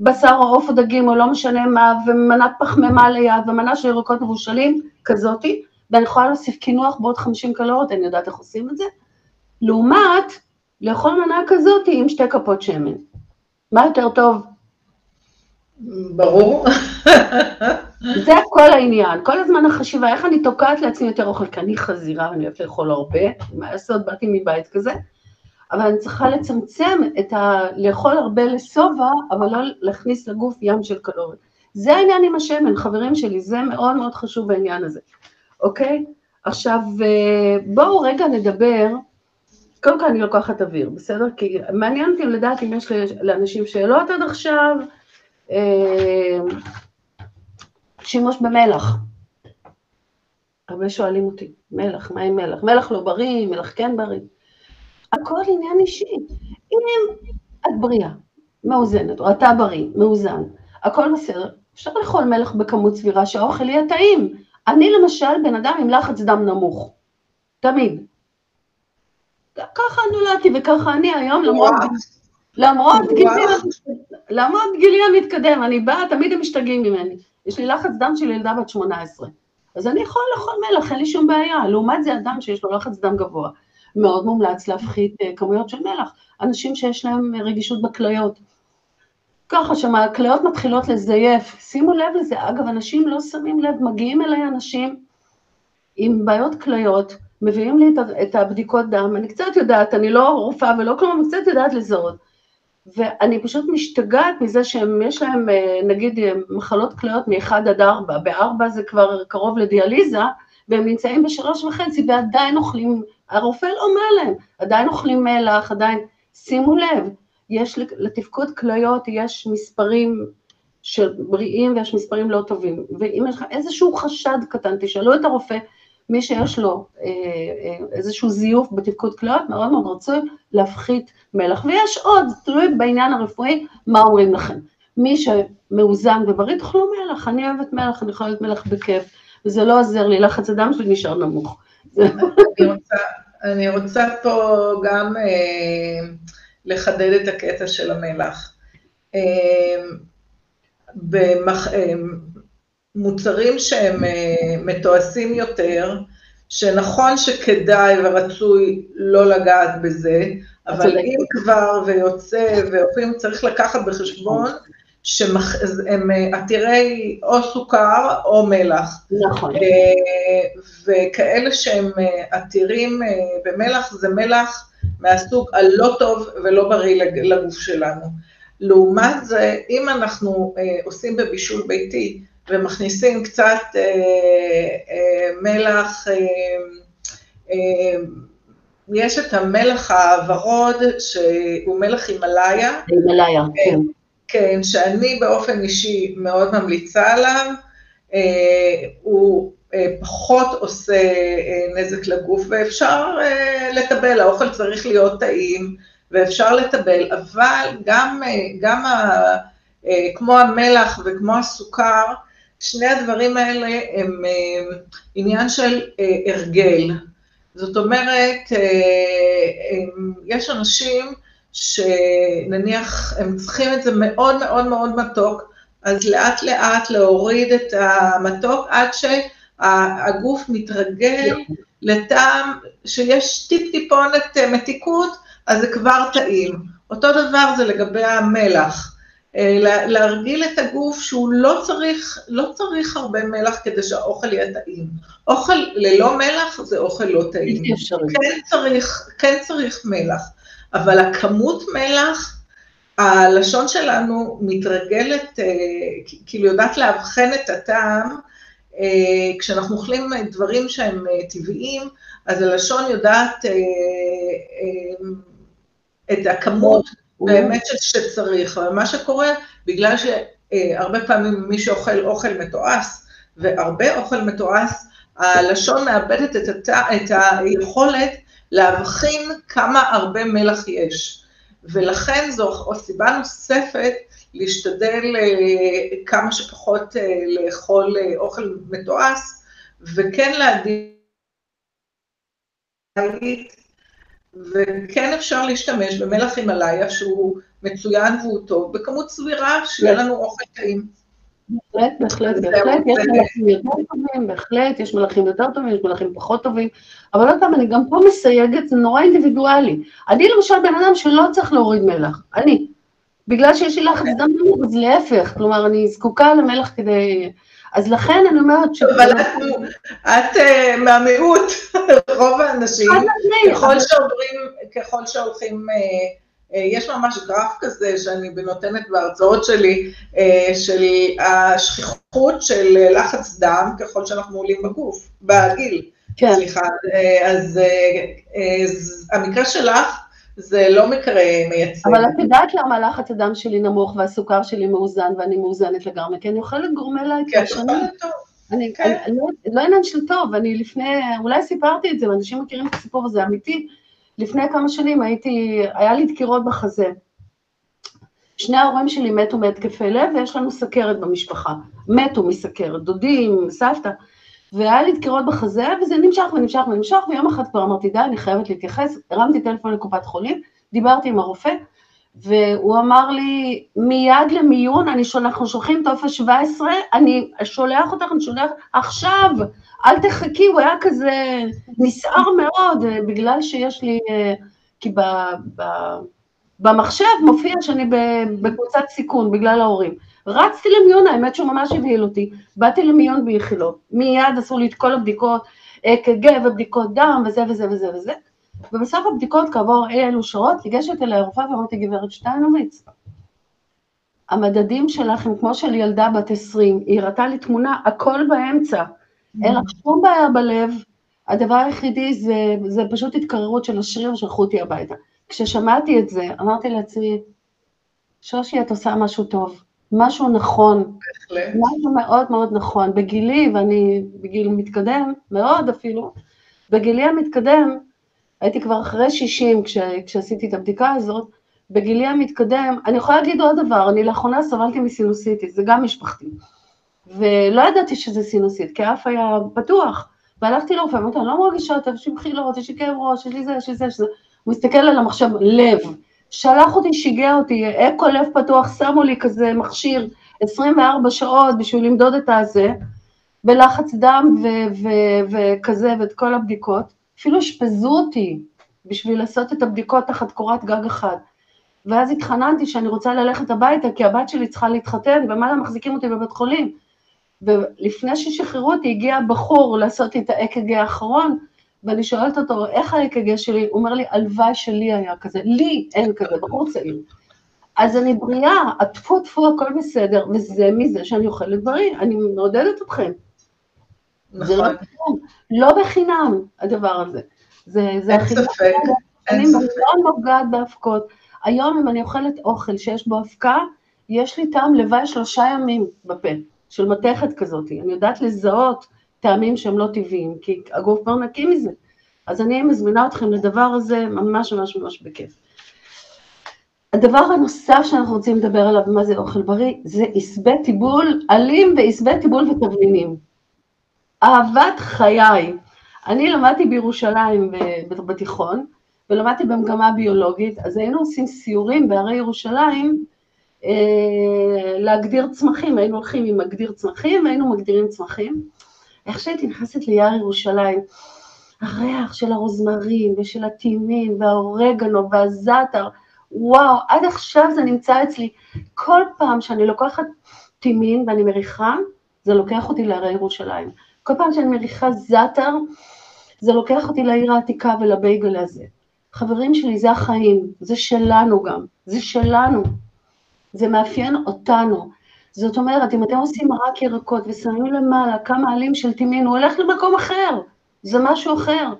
Speaker 2: ובשר או עוף או דגים או לא משנה מה, ומנת פחמימה ליד ומנה של ירקות מבושלים, כזאתי, ואני יכולה להוסיף קינוח בעוד 50 קלוריות, אני יודעת איך עושים את זה. לעומת לאכול מנה כזאתי עם שתי כפות שמן. מה יותר טוב?
Speaker 1: ברור.
Speaker 2: זה כל העניין, כל הזמן החשיבה, איך אני תוקעת לעצמי יותר אוכל, כי אני חזירה ואני אוהבת לאכול הרבה, מה לעשות, באתי מבית כזה, אבל אני צריכה לצמצם את ה... לאכול הרבה לשובע, אבל לא להכניס לגוף ים של קלוריות. זה העניין עם השמן, חברים שלי, זה מאוד מאוד חשוב העניין הזה, אוקיי? עכשיו, אה, בואו רגע נדבר, קודם כל אני לוקחת אוויר, בסדר? כי מעניין אותי לדעת אם יש לאנשים שאלות עד עכשיו, אה, שימוש במלח. הרבה שואלים אותי, מלח, מה עם מלח? מלח לא בריא, מלח כן בריא. הכל עניין אישי. אם את בריאה, מאוזנת, או אתה בריא, מאוזן, הכל בסדר, אפשר לאכול מלח בכמות סבירה שהאוכל יהיה טעים. אני למשל בן אדם עם לחץ דם נמוך, תמיד. ככה נולדתי וככה אני היום, למרות... למרות גילי, למרות גילי המתקדם, אני באה, תמיד הם משתגעים ממני. יש לי לחץ דם של ילדה בת 18. אז אני יכול לאכול מלח, אין לי שום בעיה. לעומת זה אדם שיש לו לחץ דם גבוה, מאוד מומלץ להפחית uh, כמויות של מלח. אנשים שיש להם רגישות בכליות. ככה שהכליות מתחילות לזייף, שימו לב לזה. אגב, אנשים לא שמים לב, מגיעים אליי אנשים עם בעיות כליות, מביאים לי את הבדיקות דם, אני קצת יודעת, אני לא רופאה ולא כלום, אני קצת יודעת לזהות. ואני פשוט משתגעת מזה שיש להם אה, נגיד אה, מחלות כליות מ-1 עד 4, ב-4 זה כבר קרוב לדיאליזה, והם נמצאים בשלוש וחצי ועדיין אוכלים, הרופא לא אומר להם, עדיין אוכלים מלח, עדיין, שימו לב, יש לתפקוד כליות, יש מספרים של בריאים ויש מספרים לא טובים, ואם יש לך איזשהו חשד קטן, תשאלו את הרופא, מי שיש לו אה, אה, איזשהו זיוף בתפקוד כליות, מאוד מאוד רצוי להפחית מלח. ויש עוד, תלוי בעניין הרפואי, מה אומרים לכם. מי שמאוזן ובריא, תאכלו מלח, אני אוהבת מלח, אני להיות מלח בכיף, וזה לא עוזר לי, לחץ הדם שלי נשאר נמוך.
Speaker 1: אני רוצה פה גם אה, לחדד את הקטע של המלח. אה, במח, אה, מוצרים שהם אה, מתועשים יותר, שנכון שכדאי ורצוי לא לגעת בזה, אבל אם כבר ויוצא ואופים צריך לקחת בחשבון שהם אה, עתירי או סוכר או מלח.
Speaker 2: נכון. אה,
Speaker 1: וכאלה שהם עתירים במלח, זה מלח מהסוג הלא טוב ולא בריא לגוף שלנו. לעומת זה, אם אנחנו עושים בבישול ביתי, ומכניסים קצת אה, אה, מלח, אה, אה, יש את המלח הוורוד, שהוא מלח הימאליה.
Speaker 2: הימאליה, כן. כן.
Speaker 1: כן, שאני באופן אישי מאוד ממליצה עליו. אה, הוא פחות עושה נזק לגוף, ואפשר לטבל, האוכל צריך להיות טעים, ואפשר לטבל, אבל גם, גם ה, כמו המלח וכמו הסוכר, שני הדברים האלה הם עניין של הרגל. זאת אומרת, יש אנשים שנניח הם צריכים את זה מאוד מאוד מאוד מתוק, אז לאט לאט להוריד את המתוק עד שהגוף מתרגל לטעם שיש טיפ טיפונת מתיקות, אז זה כבר טעים. אותו דבר זה לגבי המלח. להרגיל את הגוף שהוא לא צריך, לא צריך הרבה מלח כדי שהאוכל יהיה טעים. אוכל ללא מלח זה אוכל לא טעים. כן צריך, כן צריך מלח. אבל הכמות מלח, הלשון שלנו מתרגלת, כאילו יודעת לאבחן את הטעם, כשאנחנו אוכלים דברים שהם טבעיים, אז הלשון יודעת את הכמות באמת שצריך, אבל מה שקורה, בגלל שהרבה פעמים מי שאוכל אוכל מתועש, והרבה אוכל מתועש, הלשון מאבדת את היכולת להבחין כמה הרבה מלח יש. ולכן זו סיבה נוספת להשתדל כמה שפחות לאכול אוכל מתועש, וכן להדאיג, וכן אפשר להשתמש במלח הימאליה שהוא מצוין והוא טוב, בכמות סבירה, שיהיה לנו אוכל טעים.
Speaker 2: בהחלט, בהחלט, בהחלט, יש מלכים יותר טובים, בהחלט, יש מלכים יותר טובים, יש מלכים פחות טובים, אבל עוד פעם, אני גם פה מסייגת, זה נורא אינדיבידואלי. אני למשל בן אדם שלא צריך להוריד מלח, אני. בגלל שיש לי לחץ דם נמוך, אז להפך, כלומר, אני זקוקה למלח כדי... אז לכן אני אומרת ש...
Speaker 1: אבל את מהמיעוט, רוב האנשים, ככל שהולכים... יש ממש גרף כזה שאני נותנת בהרצאות שלי, של השכיחות של לחץ דם ככל שאנחנו עולים בגוף, בגיל. כן. סליחה, אז המקרה שלך זה לא מקרה מייצג.
Speaker 2: אבל את יודעת למה הלחץ הדם שלי נמוך והסוכר שלי מאוזן ואני מאוזנת לגמרי? כי אני אוכלת גורמלה
Speaker 1: כן, אוכלת טוב.
Speaker 2: אני, כן. אני, אני, לא עניין של טוב, אני לפני, אולי סיפרתי את זה, ואנשים מכירים את הסיפור הזה, אמיתי. לפני כמה שנים הייתי, היה לי דקירות בחזה. שני ההורים שלי מתו מהתקפי לב, ויש לנו סכרת במשפחה. מתו מסכרת, דודים, סבתא. והיה לי דקירות בחזה, וזה נמשך ונמשך ונמשך, ויום אחד כבר אמרתי, די, אני חייבת להתייחס, הרמתי טלפון לקופת חולים, דיברתי עם הרופא, והוא אמר לי, מיד למיון, אני שולח, אנחנו שולחים טופס 17, אני שולח אותך, אני שולח עכשיו, אל תחכי, הוא היה כזה נסער מאוד, בגלל שיש לי, כי ב, ב, במחשב מופיע שאני בקבוצת סיכון בגלל ההורים. רצתי למיון, האמת שהוא ממש הבהיל אותי, באתי למיון באיכילוב, מיד עשו לי את כל הבדיקות, אק"ג ובדיקות דם וזה וזה וזה וזה, ובסוף הבדיקות כעבור אי אלו שעות, ניגשת אליי הרופאה ואמרתי, גברת שטיינוביץ, המדדים שלך הם כמו של ילדה בת 20, היא הראתה לי תמונה, הכל באמצע, אין לך שום בעיה בלב, הדבר היחידי זה, זה פשוט התקררות של השריר ושלחו אותי הביתה. כששמעתי את זה, אמרתי לעצמי, שושי, את עושה משהו טוב, משהו נכון, בהחלט. משהו מאוד מאוד נכון. בגילי, ואני בגיל מתקדם, מאוד אפילו, בגילי המתקדם, הייתי כבר אחרי 60 כש, כשעשיתי את הבדיקה הזאת, בגילי המתקדם, אני יכולה להגיד עוד דבר, אני לאחרונה סבלתי מסינוסיטיס, זה גם משפחתי. ולא ידעתי שזה סינוסית, כי האף היה פתוח. והלכתי לרופא, אמרתי, אני לא מרגישה טוב, יש לי בחילות, יש לי כאב ראש, יש לי זה, יש לי זה, יש לי זה. הוא מסתכל על המחשב, לב. שלח אותי, שיגע אותי, אקו לב פתוח, שמו לי כזה מכשיר 24 שעות בשביל למדוד את הזה, בלחץ דם וכזה, ואת כל הבדיקות. אפילו אשפזו אותי בשביל לעשות את הבדיקות תחת קורת גג אחת. ואז התחננתי שאני רוצה ללכת הביתה, כי הבת שלי צריכה להתחתן, הם מחזיקים אותי בבית חולים? ולפני ששחררו אותי, הגיע בחור לעשות את האק"ג האחרון, ואני שואלת אותו, איך האק"ג שלי? הוא אומר לי, הלוואי שלי היה כזה, לי אין כזה, בחור צעיר. אז אני בריאה, הטפו טפו, הכל בסדר, וזה מזה שאני אוכלת בריא, אני מעודדת אתכם. נכון. זה לא, לא בחינם, הדבר הזה. זה, זה
Speaker 1: אין ספק, אין ספק.
Speaker 2: אני מאוד נוגעת באבקות. היום אם אני אוכלת אוכל שיש בו אבקה, יש לי טעם לוואי שלושה ימים בפה, של מתכת כזאת. אני יודעת לזהות טעמים שהם לא טבעיים, כי הגוף כבר נקי מזה. אז אני מזמינה אתכם לדבר הזה ממש ממש ממש בכיף. הדבר הנוסף שאנחנו רוצים לדבר עליו, מה זה אוכל בריא, זה עשבי טיבול, עלים ועשבי טיבול ותבלינים. אהבת חיי. אני למדתי בירושלים בתיכון, ולמדתי במגמה ביולוגית, אז היינו עושים סיורים בהרי ירושלים אה, להגדיר צמחים, היינו הולכים עם מגדיר צמחים, והיינו מגדירים צמחים. איך שהייתי נכנסת ליער ירושלים, הריח של הרוזמרים ושל הטימין והאורגנו והזעתר, וואו, עד עכשיו זה נמצא אצלי. כל פעם שאני לוקחת טימין ואני מריחה, זה לוקח אותי להרי ירושלים. כל פעם שאני מריחה זעתר, זה לוקח אותי לעיר העתיקה ולבייגל הזה. חברים שלי, זה החיים, זה שלנו גם, זה שלנו. זה מאפיין אותנו. זאת אומרת, אם אתם עושים רק ירקות ושמים למעלה כמה עלים של טימין, הוא הולך למקום אחר, זה משהו אחר.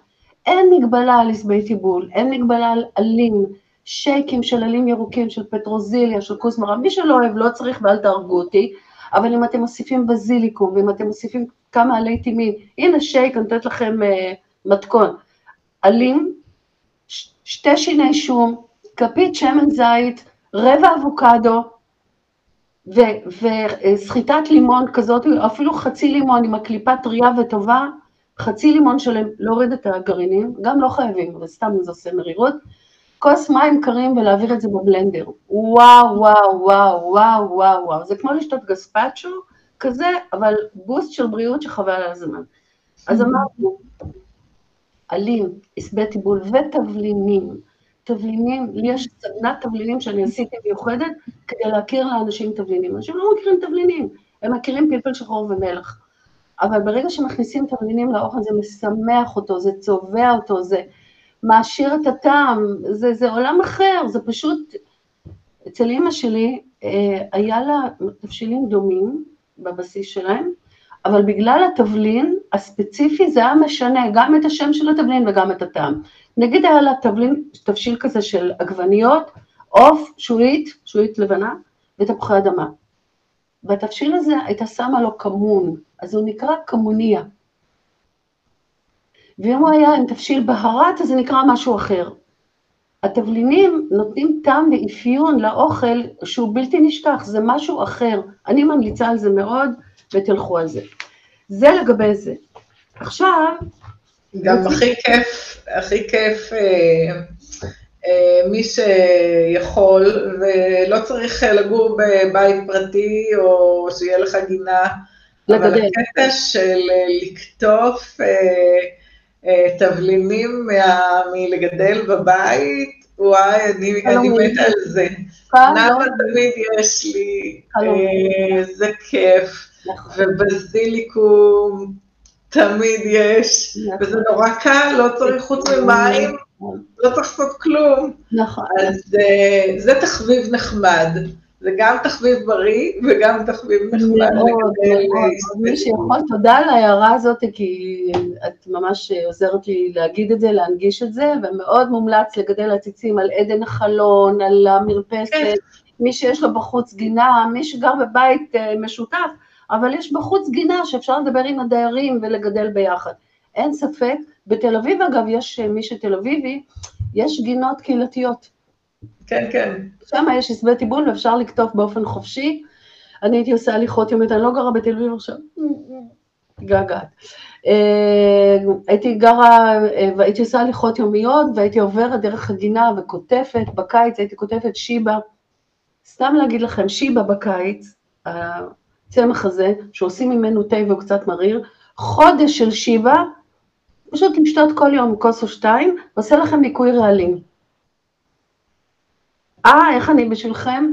Speaker 2: אין מגבלה על עשבי טיבול, אין מגבלה על עלים, שייקים של עלים ירוקים, של פטרוזיליה, של כוסמרה, מי שלא אוהב לא צריך ואל תהרגו אותי, אבל אם אתם מוסיפים בזיליקום, ואם אתם מוסיפים כמה עלי טימין, הנה שייק, אני נותנת לכם uh, מתכון, עלים, ש- שתי שיני שום, כפית שמן זית, רבע אבוקדו, וסחיטת לימון כזאת, אפילו חצי לימון עם הקליפה טריה וטובה, חצי לימון שלם, להוריד את הגרעינים, גם לא חייבים, אבל סתם זה עושה מרירות, כוס מים קרים ולהעביר את זה בבלנדר. וואו, וואו, וואו, וואו, וואו, וואו. זה כמו לשתות גספצ'ו כזה, אבל בוסט של בריאות שחבל על הזמן. אז אמרנו, עלים, עשבי טיבול ותבלינים. תבלינים, לי יש סדנת תבלינים שאני עשיתי מיוחדת כדי להכיר לאנשים תבלינים. אנשים לא מכירים תבלינים, הם מכירים פלפל שחור ומלח. אבל ברגע שמכניסים תבלינים לאוכל זה משמח אותו, זה צובע אותו, זה מעשיר את הטעם, זה, זה עולם אחר, זה פשוט... אצל אימא שלי אה, היה לה תבשילים דומים בבסיס שלהם, אבל בגלל התבלין הספציפי זה היה משנה גם את השם של התבלין וגם את הטעם. נגיד היה לה תבלין, תבשיל כזה של עגבניות, עוף, שועית, שועית לבנה, ותפוחי אדמה. בתבשיל הזה הייתה שמה לו כמון, אז הוא נקרא כמוניה. ואם הוא היה עם תבשיל בהרת, אז זה נקרא משהו אחר. התבלינים נותנים טעם ואפיון לאוכל שהוא בלתי נשכח, זה משהו אחר. אני ממליצה על זה מאוד, ותלכו על זה. זה לגבי זה. עכשיו...
Speaker 1: גם הכי כיף, הכי כיף אה, אה, מי שיכול, ולא צריך לגור בבית פרטי, או שיהיה לך גינה, לגדל. אבל הקטע של לקטוף אה, תבלינים מלגדל בבית, וואי, אני, אני מתה על זה. לא. תמיד יש לי, זה כיף. נכון. ובזיליקום תמיד יש, נכון. וזה נורא קל, לא צריך חוץ ממים, נכון. לא צריך לעשות כלום.
Speaker 2: נכון.
Speaker 1: אז אה, זה תחביב נחמד. זה גם תחביב בריא וגם תחביב נחמד. מאוד,
Speaker 2: מי שיכול, תודה על ההערה הזאת, כי את ממש עוזרת לי להגיד את זה, להנגיש את זה, ומאוד מומלץ לגדל עציצים על עדן החלון, על המרפסת, כן. מי שיש לו בחוץ גינה, מי שגר בבית אה, משותף, אבל יש בחוץ גינה שאפשר לדבר עם הדיירים ולגדל ביחד. אין ספק, בתל אביב אגב, יש מי שתל אביבי, יש גינות קהילתיות.
Speaker 1: כן, כן.
Speaker 2: שם יש עשבי טיבול ואפשר לקטוף באופן חופשי. אני הייתי עושה הליכות יומית, אני לא גרה בתל אביב עכשיו, געגעת. אה, הייתי גרה, אה, והייתי עושה הליכות יומיות, והייתי עוברת דרך הגינה וכותפת, בקיץ הייתי כותפת שיבה. סתם להגיד לכם, שיבה בקיץ, הצמח הזה, שעושים ממנו תה והוא קצת מריר, חודש של שיבה, פשוט לשתות כל יום כוס או שתיים, ועושה לכם ניקוי רעלים. אה, איך אני בשבילכם?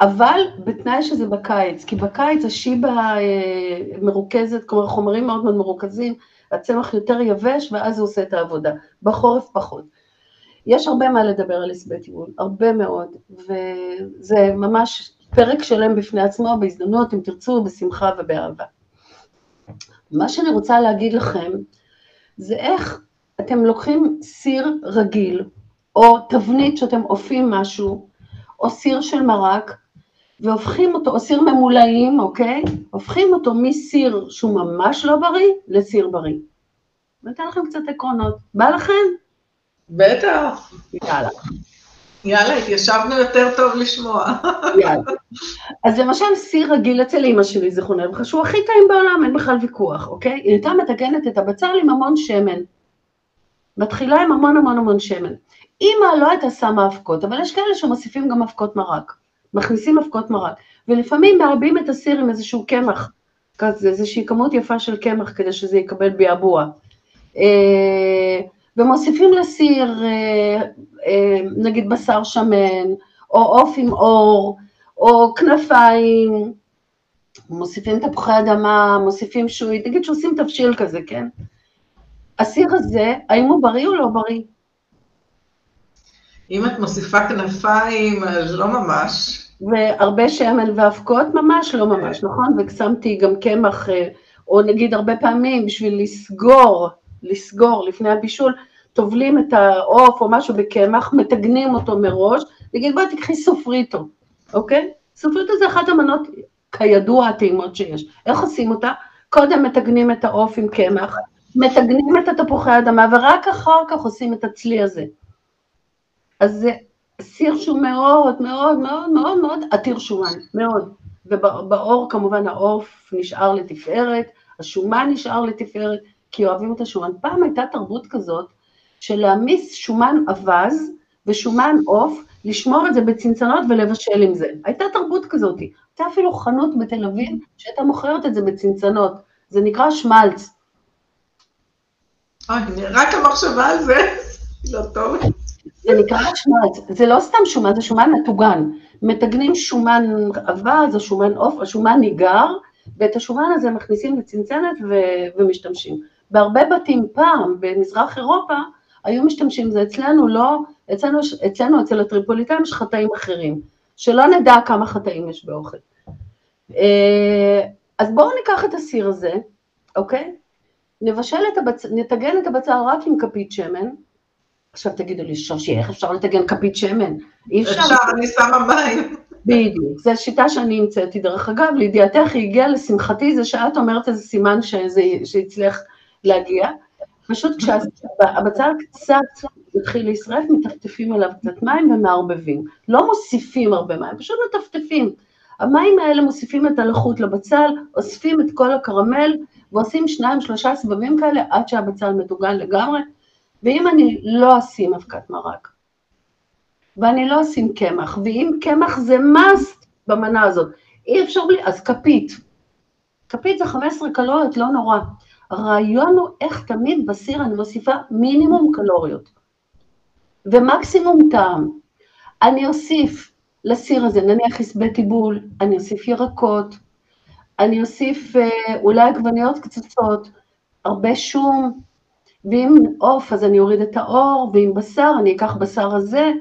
Speaker 2: אבל בתנאי שזה בקיץ, כי בקיץ השיבה אה, מרוכזת, כלומר חומרים מאוד מאוד מרוכזים, הצמח יותר יבש ואז הוא עושה את העבודה, בחורף פחות. יש הרבה מה לדבר על הסבי טיבול, הרבה מאוד, וזה ממש פרק שלם בפני עצמו, בהזדמנות, אם תרצו, בשמחה ובאהבה. מה שאני רוצה להגיד לכם, זה איך אתם לוקחים סיר רגיל, או תבנית שאתם אופים משהו, או סיר של מרק, והופכים אותו, או סיר ממולאים, אוקיי? הופכים אותו מסיר שהוא ממש לא בריא, לסיר בריא. אני אתן לכם קצת עקרונות. בא לכם?
Speaker 1: בטח.
Speaker 2: יאללה.
Speaker 1: יאללה, התיישבנו יותר טוב לשמוע.
Speaker 2: יאללה. אז למשל סיר רגיל אצל אימא שלי, זיכרונה לברכה, שהוא הכי טעים בעולם, אין בכלל ויכוח, אוקיי? היא הייתה מתקנת את הבצל עם המון שמן. מתחילה עם המון המון המון שמן. אימא לא הייתה שמה אבקות, אבל יש כאלה שמוסיפים גם אבקות מרק. מכניסים אבקות מרק, ולפעמים מעבים את הסיר עם איזשהו קמח, כזה, איזושהי כמות יפה של קמח כדי שזה יקבל ביעבוע. אה, ומוסיפים לסיר אה, אה, נגיד בשר שמן, או עוף עם אור, או כנפיים, מוסיפים תפוחי אדמה, מוסיפים שועית, נגיד שעושים תבשיל כזה, כן? הסיר הזה, האם הוא בריא או לא בריא?
Speaker 1: אם את מוסיפה כנפיים, אז לא ממש.
Speaker 2: והרבה שמן ואבקות, ממש לא ממש, נכון? ושמתי גם קמח, אה, או נגיד הרבה פעמים בשביל לסגור, לסגור לפני הבישול, טובלים את העוף או משהו בקמח, מטגנים אותו מראש, נגיד בואי תקחי סופריטו, אוקיי? סופריטו זה אחת המנות, כידוע, הטעימות שיש. איך עושים אותה? קודם מטגנים את העוף עם קמח, מטגנים את התפוחי האדמה, ורק אחר כך עושים את הצלי הזה. אז זה סיר שהוא מאוד מאוד מאוד מאוד מאוד עתיר שומן, מאוד. ובאור כמובן העוף נשאר לתפארת, השומן נשאר לתפארת, כי אוהבים את השומן. פעם הייתה תרבות כזאת של להעמיס שומן אווז ושומן עוף, לשמור את זה בצנצנות ולבשל עם זה. הייתה תרבות כזאת. הייתה אפילו חנות בתל אביב שהייתה מוכרת את זה בצנצנות. זה נקרא שמלץ.
Speaker 1: רק המחשבה על זה, לא טוב.
Speaker 2: זה נקרא שמלץ, זה לא סתם שומן, זה שומן מטוגן. מטגנים שומן אווז או שומן עוף, השומן ניגר, ואת השומן הזה מכניסים לצנצנת ו- ומשתמשים. בהרבה בתים פעם, במזרח אירופה, היו משתמשים בזה, אצלנו לא, אצלנו, אצלנו אצל הטריפוליטאים יש חטאים אחרים, שלא נדע כמה חטאים יש באוכל. אה, אז בואו ניקח את הסיר הזה, אוקיי? נבשל את הבצל, נטגן את הבצל רק עם כפית שמן, עכשיו תגידו לי, שושי, איך אפשר לטגן כפית שמן?
Speaker 1: אי אפשר. אפשר, אני שמה מים.
Speaker 2: בדיוק, זו שיטה שאני המצאתי. דרך אגב, לידיעתך היא הגיעה לשמחתי, זה שאת אומרת איזה סימן שזה, שהצליח להגיע. פשוט כשהבצל קצת מתחיל להישרף, מטפטפים עליו קצת מים ומערבבים. לא מוסיפים הרבה מים, פשוט מטפטפים. המים האלה מוסיפים את הלחות לבצל, אוספים את כל הקרמל, ועושים שניים, שלושה סבבים כאלה עד שהבצל מטוגן לגמרי. ואם אני לא אשים אבקת מרק, ואני לא אשים קמח, ואם קמח זה must במנה הזאת, אי אפשר בלי, אז כפית. כפית זה 15 קלוריות, לא נורא. הרעיון הוא איך תמיד בסיר אני מוסיפה מינימום קלוריות ומקסימום טעם. אני אוסיף לסיר הזה, נניח יסבה טיבול, אני אוסיף ירקות, אני אוסיף אה, אולי עגבניות קצצות, הרבה שום, ואם עוף אז אני אוריד את האור, ואם בשר אני אקח בשר הזה,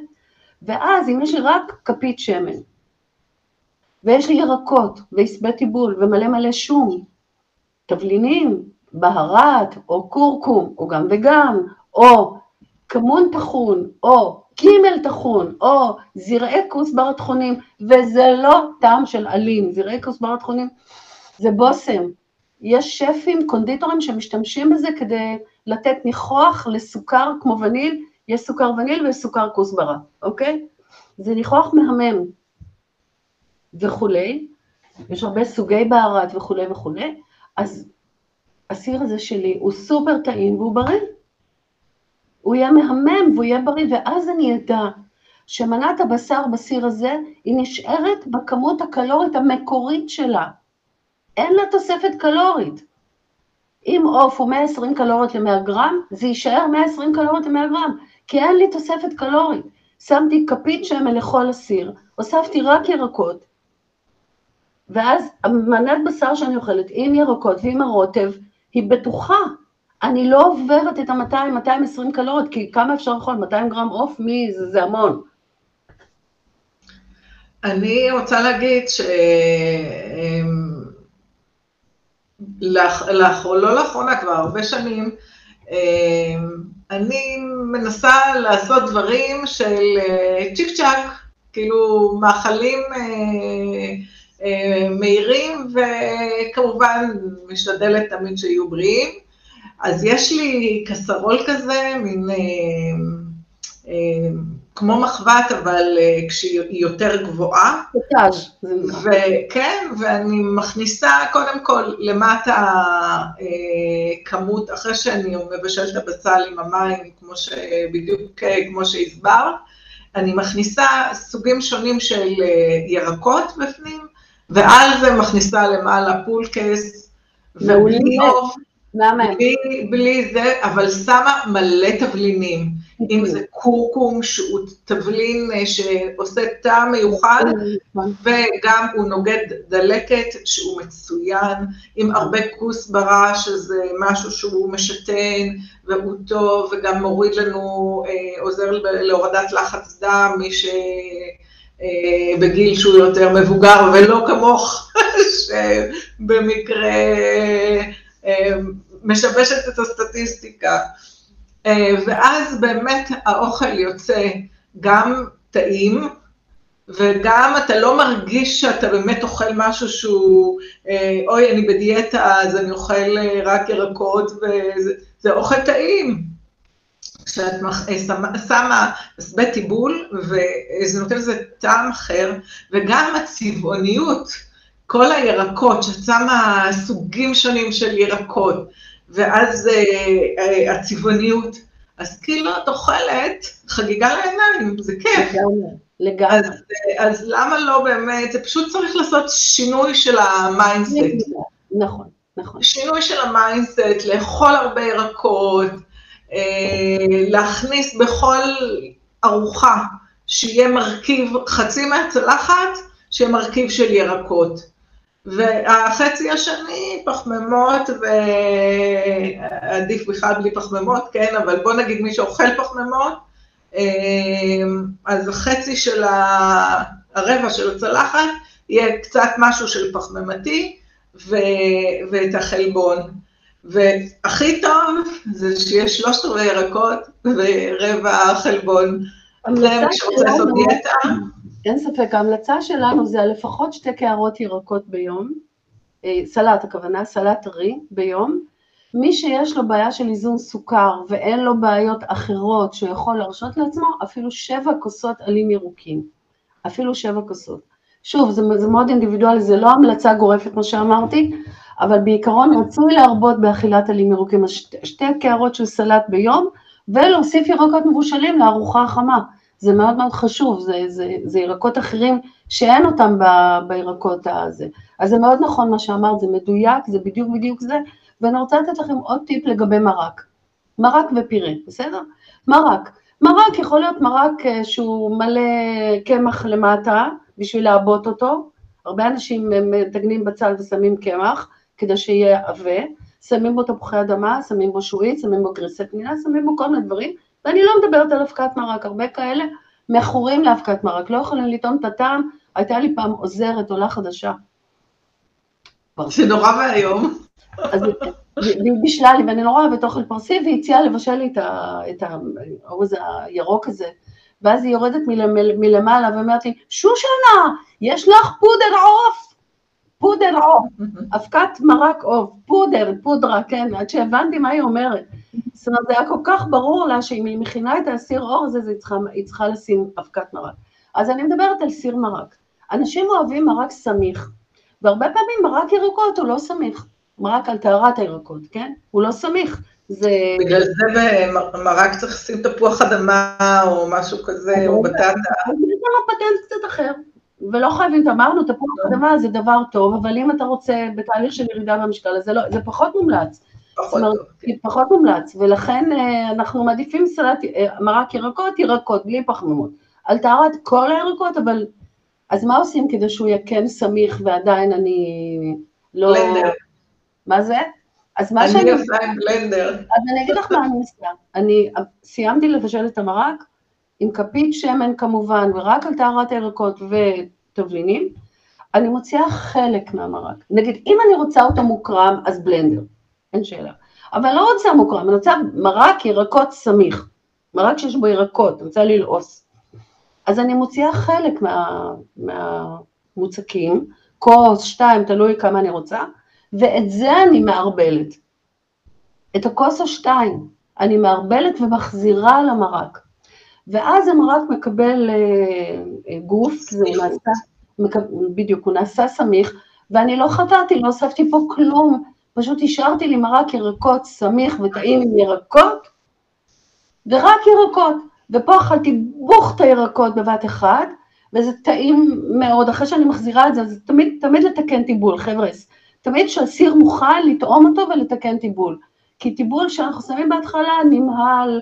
Speaker 2: ואז אם יש לי רק כפית שמן, ויש לי ירקות, ויסבה טיבול, ומלא מלא שום, תבלינים, בהרת, או כורכום, או גם וגם, או כמון טחון, או קימל טחון, או זרעי כוסברה טחונים, וזה לא טעם של עלים, זרעי כוסברה טחונים זה בושם. יש שפים, קונדיטורים שמשתמשים בזה כדי לתת ניחוח לסוכר כמו וניל, יש סוכר וניל ויש סוכר כוסברה, אוקיי? זה ניחוח מהמם וכולי, יש הרבה סוגי בהרת וכולי וכולי, אז הסיר הזה שלי הוא סופר טעים והוא בריא. הוא יהיה מהמם והוא יהיה בריא, ואז אני אדע שמנת הבשר בסיר הזה היא נשארת בכמות הקלורית המקורית שלה. אין לה תוספת קלורית. אם עוף הוא 120 קלוריות ל-100 גרם, זה יישאר 120 קלוריות ל-100 גרם, כי אין לי תוספת קלורית. שמתי כפית שמן לכל הסיר, הוספתי רק ירקות, ואז המנת בשר שאני אוכלת עם ירקות ועם הרוטב, היא בטוחה. אני לא עוברת את ה-200-220 קלוריות, כי כמה אפשר לאכול? 200 גרם עוף? מי? זה, זה המון.
Speaker 1: אני רוצה להגיד ש... לאח... לא לאחרונה, כבר הרבה שנים, אני מנסה לעשות דברים של אה, צ'יק צ'אק, כאילו מאכלים אה, אה, מהירים, וכמובן משתדלת תמיד שיהיו בריאים. אז יש לי קסרול כזה, מין כמו מחבת, אבל אה, כשהיא יותר גבוהה.
Speaker 2: פוטאז'.
Speaker 1: וכן, ואני מכניסה קודם כל למטה אה, כמות, אחרי שאני מבשלת את הבצל עם המים, כמו ש... בדיוק אה, כמו שהסברת, אני מכניסה סוגים שונים של ירקות בפנים, ועל זה מכניסה למעלה פולקס, ובלי עוף. בלי, בלי זה, אבל שמה מלא תבלינים. אם זה קורקום שהוא תבלין אה, שעושה טעם מיוחד, נכון. וגם הוא נוגד דלקת שהוא מצוין, עם הרבה כוסברה שזה משהו שהוא משתן והוא טוב, וגם מוריד לנו, אה, עוזר להורדת לחץ דם, מי ש... אה, בגיל שהוא יותר מבוגר, ולא כמוך, שבמקרה משבשת את הסטטיסטיקה. אה, ואז באמת האוכל יוצא גם טעים, וגם אתה לא מרגיש שאתה באמת אוכל משהו שהוא, אה, אוי, אני בדיאטה, אז אני אוכל אה, רק ירקות, וזה אוכל טעים. כשאת שמה מסבט טיבול, וזה נותן לזה טעם אחר, וגם הצבעוניות, כל הירקות, שאת שמה סוגים שונים של ירקות, ואז אה, אה, הצבעוניות. אז כאילו את אוכלת חגיגה לעיניים, זה כיף.
Speaker 2: לגמרי. אז,
Speaker 1: אה, אז למה לא באמת, זה פשוט צריך לעשות שינוי של ה mindset.
Speaker 2: נכון, נכון.
Speaker 1: שינוי של ה mindset, לאכול הרבה ירקות, להכניס בכל ארוחה שיהיה מרכיב, חצי מהצלחת, שיהיה מרכיב של ירקות. והחצי השני, פחמימות, ועדיף בכלל בלי פחמימות, כן, אבל בוא נגיד מי שאוכל פחמימות, אמ, אז החצי של הרבע של הצלחת יהיה קצת משהו של פחמימתי ו... ואת החלבון. והכי טוב זה שיש שלושת רבעי ירקות ורבע חלבון. זה מי שרוצה לעשות דיאטה.
Speaker 2: אין ספק, ההמלצה שלנו זה על לפחות שתי קערות ירקות ביום, אה, סלט הכוונה, סלט טרי ביום. מי שיש לו בעיה של איזון סוכר ואין לו בעיות אחרות שהוא יכול להרשות לעצמו, אפילו שבע כוסות עלים ירוקים. אפילו שבע כוסות. שוב, זה, זה מאוד אינדיבידואלי, זה לא המלצה גורפת, כמו שאמרתי, אבל בעיקרון רצוי להרבות באכילת עלים ירוקים, שתי, שתי קערות של סלט ביום, ולהוסיף ירקות מבושלים לארוחה החמה. זה מאוד מאוד חשוב, זה, זה, זה ירקות אחרים שאין אותם ב, בירקות הזה. אז זה מאוד נכון מה שאמרת, זה מדויק, זה בדיוק בדיוק זה, ואני רוצה לתת לכם עוד טיפ לגבי מרק. מרק ופירה, בסדר? מרק. מרק יכול להיות מרק אה, שהוא מלא קמח למטה בשביל לעבות אותו, הרבה אנשים מתגנים בצל ושמים קמח כדי שיהיה עבה, שמים בו תפוחי אדמה, שמים בו שועית, שמים בו גריסי פנינה, שמים בו כל מיני דברים, ואני לא מדברת על אבקת מרק, הרבה כאלה מכורים לאבקת מרק, לא יכולים לטעון את הטעם, הייתה לי פעם עוזרת, עולה חדשה.
Speaker 1: זה נורא ואיום.
Speaker 2: אז היא בישלה לי, ואני נורא אוהבת אוכל פרסי, והיא הציעה לבשל לי את האורז הירוק הזה. ואז היא יורדת מלמעלה ואומרת לי, שושנה, יש לך פודר עוף? פודר עוף, אבקת מרק עוף, פודר, פודרה, כן, עד שהבנתי מה היא אומרת. זאת אומרת, זה היה כל כך ברור לה שאם היא מכינה את הסיר עור הזה, היא צריכה, היא צריכה לשים אבקת מרק. אז אני מדברת על סיר מרק. אנשים אוהבים מרק סמיך, והרבה פעמים מרק ירקות הוא לא סמיך. מרק על טהרת הירקות, כן? הוא לא סמיך. זה...
Speaker 1: בגלל זה במרק צריך לשים תפוח אדמה או משהו כזה, או בטטה.
Speaker 2: יש לנו פטנט קצת אחר. ולא חייבים, אמרנו, תפוח אדמה זה דבר טוב, אבל אם אתה רוצה בתהליך של ירידה במשקל, אז זה, לא, זה פחות מומלץ.
Speaker 1: פחות. כן.
Speaker 2: פחות מומלץ, ולכן אה, אנחנו מעדיפים סלט, אה, מרק ירקות, ירקות, בלי פחמימות. על טהרת כל הירקות, אבל... אז מה עושים כדי שהוא יהיה כן סמיך ועדיין אני לא...
Speaker 1: בלנדר.
Speaker 2: מה זה?
Speaker 1: אז מה שאני... אני עושה עם בלנדר.
Speaker 2: אז אני אגיד לך מה אני עושה. אני סיימתי לבשל את המרק, עם כפית שמן כמובן, ורק על טהרת הירקות ותבלינים, אני מוציאה חלק מהמרק. נגיד, אם אני רוצה אותו מוקרם, אז בלנדר, אין שאלה. אבל לא רוצה מוקרם, אני רוצה מרק ירקות סמיך. מרק שיש בו ירקות, אני רוצה ללעוס. אז אני מוציאה חלק מה, מהמוצקים, כוס, שתיים, תלוי כמה אני רוצה, ואת זה אני מערבלת. את הכוס או שתיים, אני מערבלת ומחזירה למרק. ואז המרק מקבל אה, אה, גוף, זה נעשה, בדיוק, הוא נעשה סמיך, ואני לא חטאתי, לא הוספתי פה כלום, פשוט השארתי לי מרק ירקות סמיך וטעים עם ירקות, ורק ירקות. ופה אכלתי בוכט הירקות בבת אחת, וזה טעים מאוד, אחרי שאני מחזירה את זה, זה תמיד, תמיד לתקן טיבול, חבר'ה, תמיד כשהסיר מוכן, לטעום אותו ולתקן טיבול. כי טיבול שאנחנו שמים בהתחלה נמהל,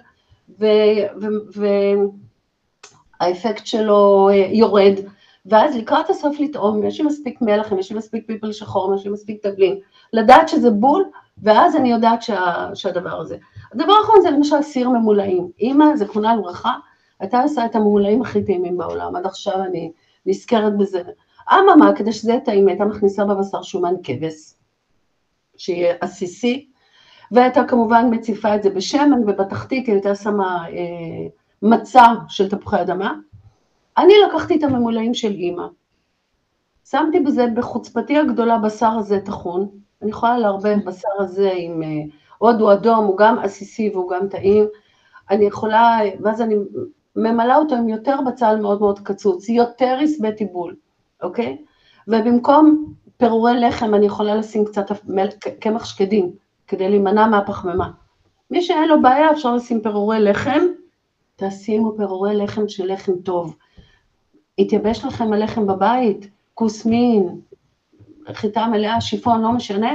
Speaker 2: והאפקט שלו אה, יורד, ואז לקראת הסוף לטעום, יש לי מספיק מלח, יש לי מספיק פלפל שחור, יש לי מספיק תבלין, לדעת שזה בול, ואז אני יודעת שה, שהדבר הזה. הדבר האחרון זה למשל סיר ממולאים. אימא, זכרונה לברכה, הייתה עושה את הממולאים הכי טעימים בעולם, עד עכשיו אני נזכרת בזה. אממה, כדי שזה יהיה טעים, הייתה מכניסה בבשר שומן כבש, שיהיה עסיסי, והייתה כמובן מציפה את זה בשמן, ובתחתית היא הייתה שמה אה, מצע של תפוחי אדמה. אני לקחתי את הממולאים של אימא, שמתי בזה בחוצפתי הגדולה בשר הזה טחון, אני יכולה לערבב בשר הזה עם אה, הודו אדום, הוא גם עסיסי והוא גם טעים, אני יכולה, ואז אני ממלאה אותו עם יותר בצל מאוד מאוד קצוץ, יותר עשבי טיבול, אוקיי? ובמקום פירורי לחם אני יכולה לשים קצת קמח שקדים, כדי להימנע מהפחמימה. מי שאין לו בעיה אפשר לשים פירורי לחם, תשימו פירורי לחם של לחם טוב. התייבש לכם הלחם בבית, כוס מין, חיטה מלאה, שיפון, לא משנה,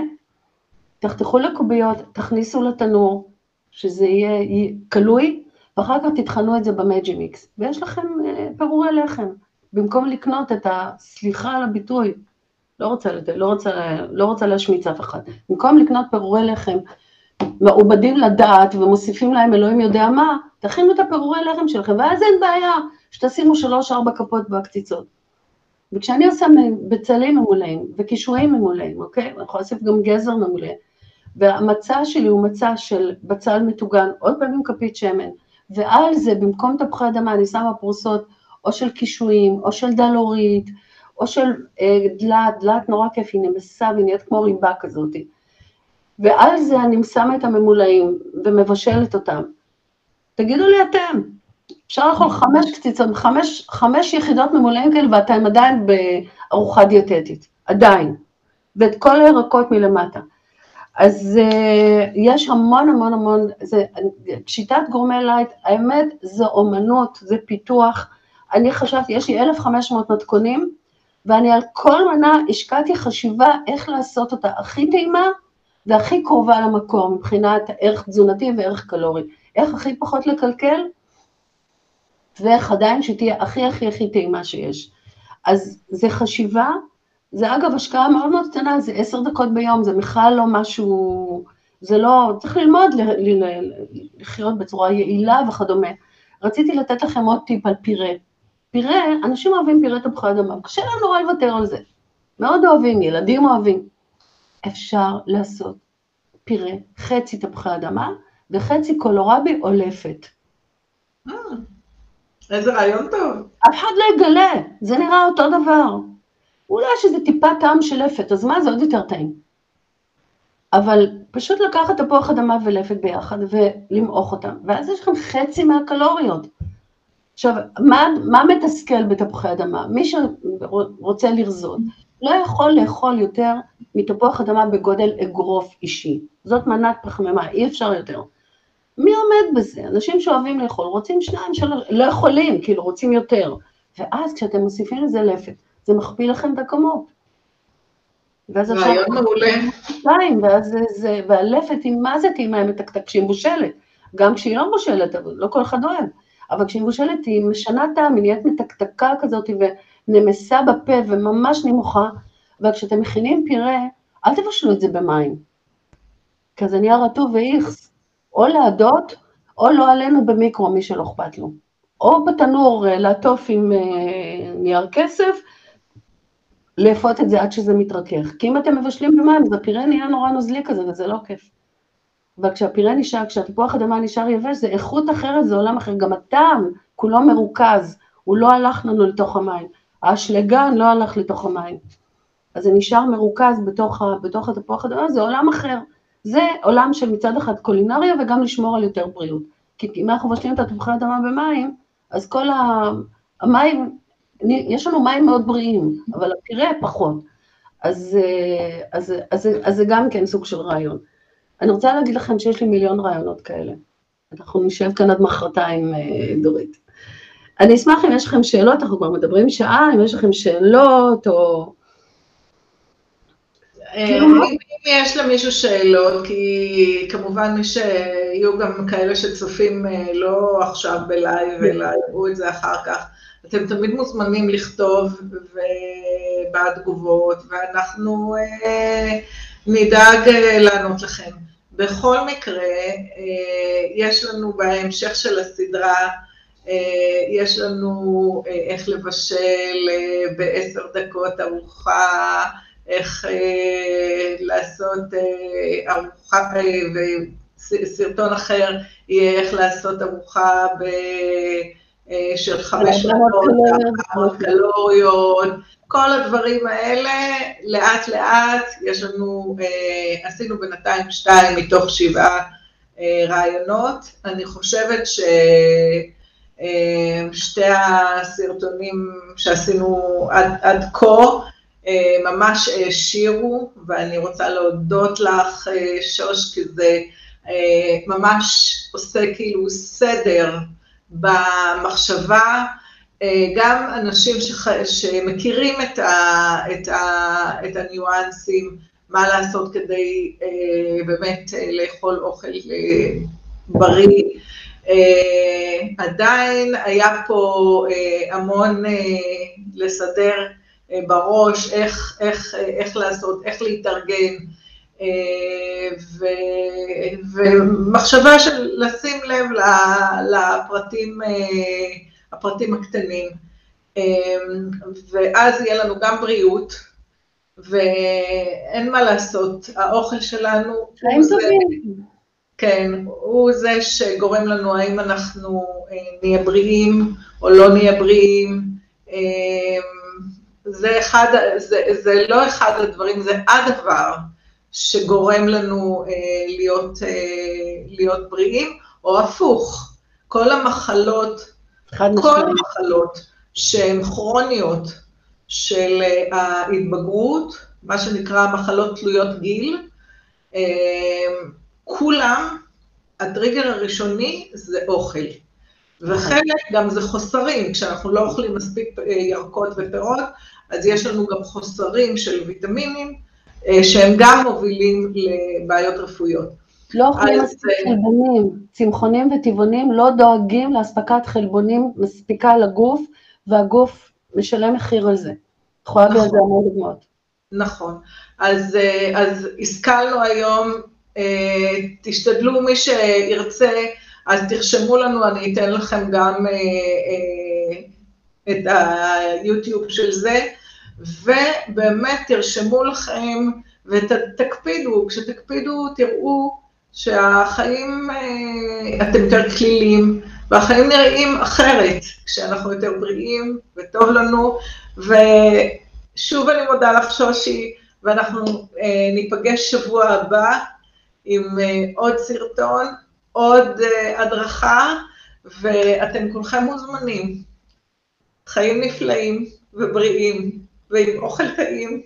Speaker 2: תחתכו לקוביות, תכניסו לתנור, שזה יהיה כלוי, ואחר כך תטחנו את זה במג'י מיקס, ויש לכם אה, פירורי לחם, במקום לקנות את ה... סליחה על הביטוי, לא רוצה, לא רוצה, לא רוצה להשמיץ אף אחד, במקום לקנות פירורי לחם מעובדים לדעת ומוסיפים להם אלוהים יודע מה, תכינו את הפירורי לחם שלכם, ואז אין בעיה שתשימו שלוש-ארבע כפות בקציצות. וכשאני עושה בצלים ממולאים וקישואים ממולאים, אוקיי? אני יכולה להוסיף גם גזר ממולא, והמצע שלי הוא מצע של בצל מטוגן, עוד פעם עם כפית שמן, ועל זה במקום תפוחי אדמה אני שמה פרוסות או של קישואים, או של דלורית, או של אה, דלת, דלת נורא כיף, היא נמסה והיא נהיית כמו ריבה כזאת. ועל זה אני שמה את הממולאים ומבשלת אותם. תגידו לי אתם, אפשר לאכול חמש קציצות, חמש, חמש יחידות ממולאים כאלה ואתם עדיין בארוחה דיאטטית, עדיין, ואת כל הירקות מלמטה. אז אה, יש המון המון המון, זה, שיטת גורמה לייט, האמת זה אומנות, זה פיתוח, אני חשבתי, יש לי 1,500 מתכונים, ואני על כל מנה השקעתי חשיבה איך לעשות אותה הכי טעימה והכי קרובה למקום מבחינת ערך תזונתי וערך קלורי. איך הכי פחות לקלקל, ואיך עדיין שתהיה הכי הכי הכי טעימה שיש. אז זה חשיבה, זה אגב השקעה מאוד מאוד קטנה, זה עשר דקות ביום, זה בכלל לא משהו, זה לא, צריך ללמוד לחיות בצורה יעילה וכדומה. רציתי לתת לכם עוד טיפ על פירה. פירה, אנשים אוהבים פירה תפוחי אדמה, קשה להם נורא לוותר על זה. מאוד אוהבים, ילדים אוהבים. אפשר לעשות פירה, חצי תפוחי אדמה וחצי קולורבי או לפת.
Speaker 1: איזה רעיון טוב.
Speaker 2: אף אחד לא יגלה, זה נראה אותו דבר. אולי יש איזה טיפה טעם של לפת, אז מה, זה עוד יותר טעים. אבל פשוט לקחת תפוח אדמה ולפת ביחד ולמעוך אותם, ואז יש לכם חצי מהקלוריות. עכשיו, מה, מה מתסכל בתפוחי אדמה? מי שרוצה לרזות, לא יכול לאכול יותר מתפוח אדמה בגודל אגרוף אישי. זאת מנת פחמימה, אי אפשר יותר. מי עומד בזה? אנשים שאוהבים לאכול, רוצים שניים, שלוש, לא יכולים, כאילו רוצים יותר. ואז כשאתם מוסיפים לזה לפת, זה מכפיל לכם את הכמות.
Speaker 1: ואז אפשר... רעיון מעולה.
Speaker 2: שתיים, ואז זה, זה, והלפת היא מה זה טעימה מתקתק כשהיא מבושלת. גם כשהיא לא מבושלת, אבל לא כל אחד אוהב. אבל כשהיא מבושלת היא משנה טעם, היא נהיית מתקתקה כזאת ונמסה בפה וממש נמוכה, וכשאתם מכינים פירה, אל תבשלו את זה במים. כי זה נהיה רטוב ואיכס. או להדות, או לא עלינו במיקרו, מי שלא אכפת לו. או בתנור אה, לעטוף עם אה, נייר כסף, לאפות את זה עד שזה מתרכך. כי אם אתם מבשלים במים, אז הפירה נהיה נורא נוזלי כזה, וזה לא כיף. וכשהפירה נשאר, כשהתפוח אדמה נשאר יבש, זה איכות אחרת, זה עולם אחר. גם הטעם כולו מרוכז, הוא לא הלך לנו לתוך המים. האשלגן לא הלך לתוך המים. אז זה נשאר מרוכז בתוך, בתוך התפוח אדמה, זה עולם אחר. זה עולם של מצד אחד קולינריה וגם לשמור על יותר בריאות. כי אם אנחנו מבשלים את התפוחי אדמה במים, אז כל המים, יש לנו מים מאוד בריאים, אבל הפירה פחות. אז, אז, אז, אז, אז זה גם כן סוג של רעיון. אני רוצה להגיד לכם שיש לי מיליון רעיונות כאלה. אנחנו נשב כאן עד מחרתיים, אה, דורית. אני אשמח אם יש לכם שאלות, אנחנו כבר מדברים שעה, אם יש לכם שאלות או...
Speaker 1: אה, כאילו, אם יש למישהו שאלות, כי כמובן שיהיו גם כאלה שצופים אה, לא עכשיו בלייב, אלא יראו את זה אחר כך, אתם תמיד מוזמנים לכתוב בתגובות, ואנחנו נדאג לענות לכם. בכל מקרה, יש לנו בהמשך של הסדרה, אה, יש לנו אה, איך לבשל אה, בעשר דקות ארוחה, איך לעשות ארוחה, וסרטון אחר יהיה איך לעשות ארוחה של חמש מאות קלוריות, כל הדברים האלה, לאט לאט, יש לנו, עשינו בינתיים שתיים מתוך שבעה רעיונות, אני חושבת ש... אה, שתי הסרטונים שעשינו עד, עד כה אה, ממש העשירו, ואני רוצה להודות לך, אה, שוש, כי זה ממש עושה כאילו סדר במחשבה, גם אנשים שח... שמכירים את, ה... את, ה... את הניואנסים, מה לעשות כדי באמת לאכול אוכל בריא. עדיין היה פה המון לסדר בראש, איך, איך, uh, איך לעשות, איך להתארגן, uh, ו, ומחשבה של לשים לב לפרטים, הפרטים הקטנים. ואז יהיה לנו גם בריאות, ואין מה לעשות, האוכל שלנו...
Speaker 2: חיים טובים.
Speaker 1: כן, הוא זה שגורם לנו האם אנחנו אה, נהיה בריאים או לא נהיה בריאים. אה, זה, אחד, זה, זה לא אחד הדברים, זה הדבר שגורם לנו אה, להיות, להיות בריאים, או הפוך, כל המחלות, כל המחלות שהן כרוניות של ההתבגרות, מה שנקרא מחלות תלויות גיל, כולם, הטריגר הראשוני זה אוכל. וחלק גם זה חוסרים, כשאנחנו לא אוכלים מספיק אה, ירקות ופירות, אז יש לנו גם חוסרים של ויטמינים, אה, שהם גם מובילים לבעיות רפואיות.
Speaker 2: לא אוכלים מספיק אה, חלבונים, צמחונים וטבעונים לא דואגים לאספקת חלבונים מספיקה לגוף, והגוף משלם מחיר על זה. יכולה להביא על זה נכון. המון דוגמאות.
Speaker 1: נכון. אז, אז השכלנו היום אה, תשתדלו, מי שירצה, אז תרשמו לנו, אני אתן לכם גם אה, אה, את היוטיוב של זה, ובאמת תרשמו לכם ותקפידו, כשתקפידו תראו שהחיים, אתם יותר כלילים, והחיים נראים אחרת, כשאנחנו יותר בריאים וטוב לנו, ושוב אני מודה לך שושי, ואנחנו ניפגש שבוע הבא. עם אה, עוד סרטון, עוד אה, הדרכה, ואתם כולכם מוזמנים. חיים נפלאים ובריאים, ועם אוכל טעים.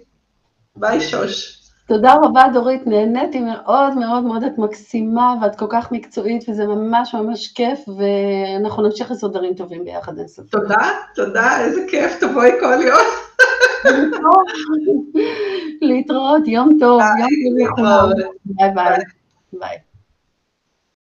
Speaker 1: ביי שוש.
Speaker 2: תודה רבה דורית, נהניתי מאוד מאוד מאוד, את מקסימה ואת כל כך מקצועית וזה ממש ממש כיף ואנחנו נמשיך לעשות דברים טובים ביחד אין ספק.
Speaker 1: תודה, תודה, איזה כיף, תבואי כל יום.
Speaker 2: להתראות, יום טוב, יום טוב. ביי ביי.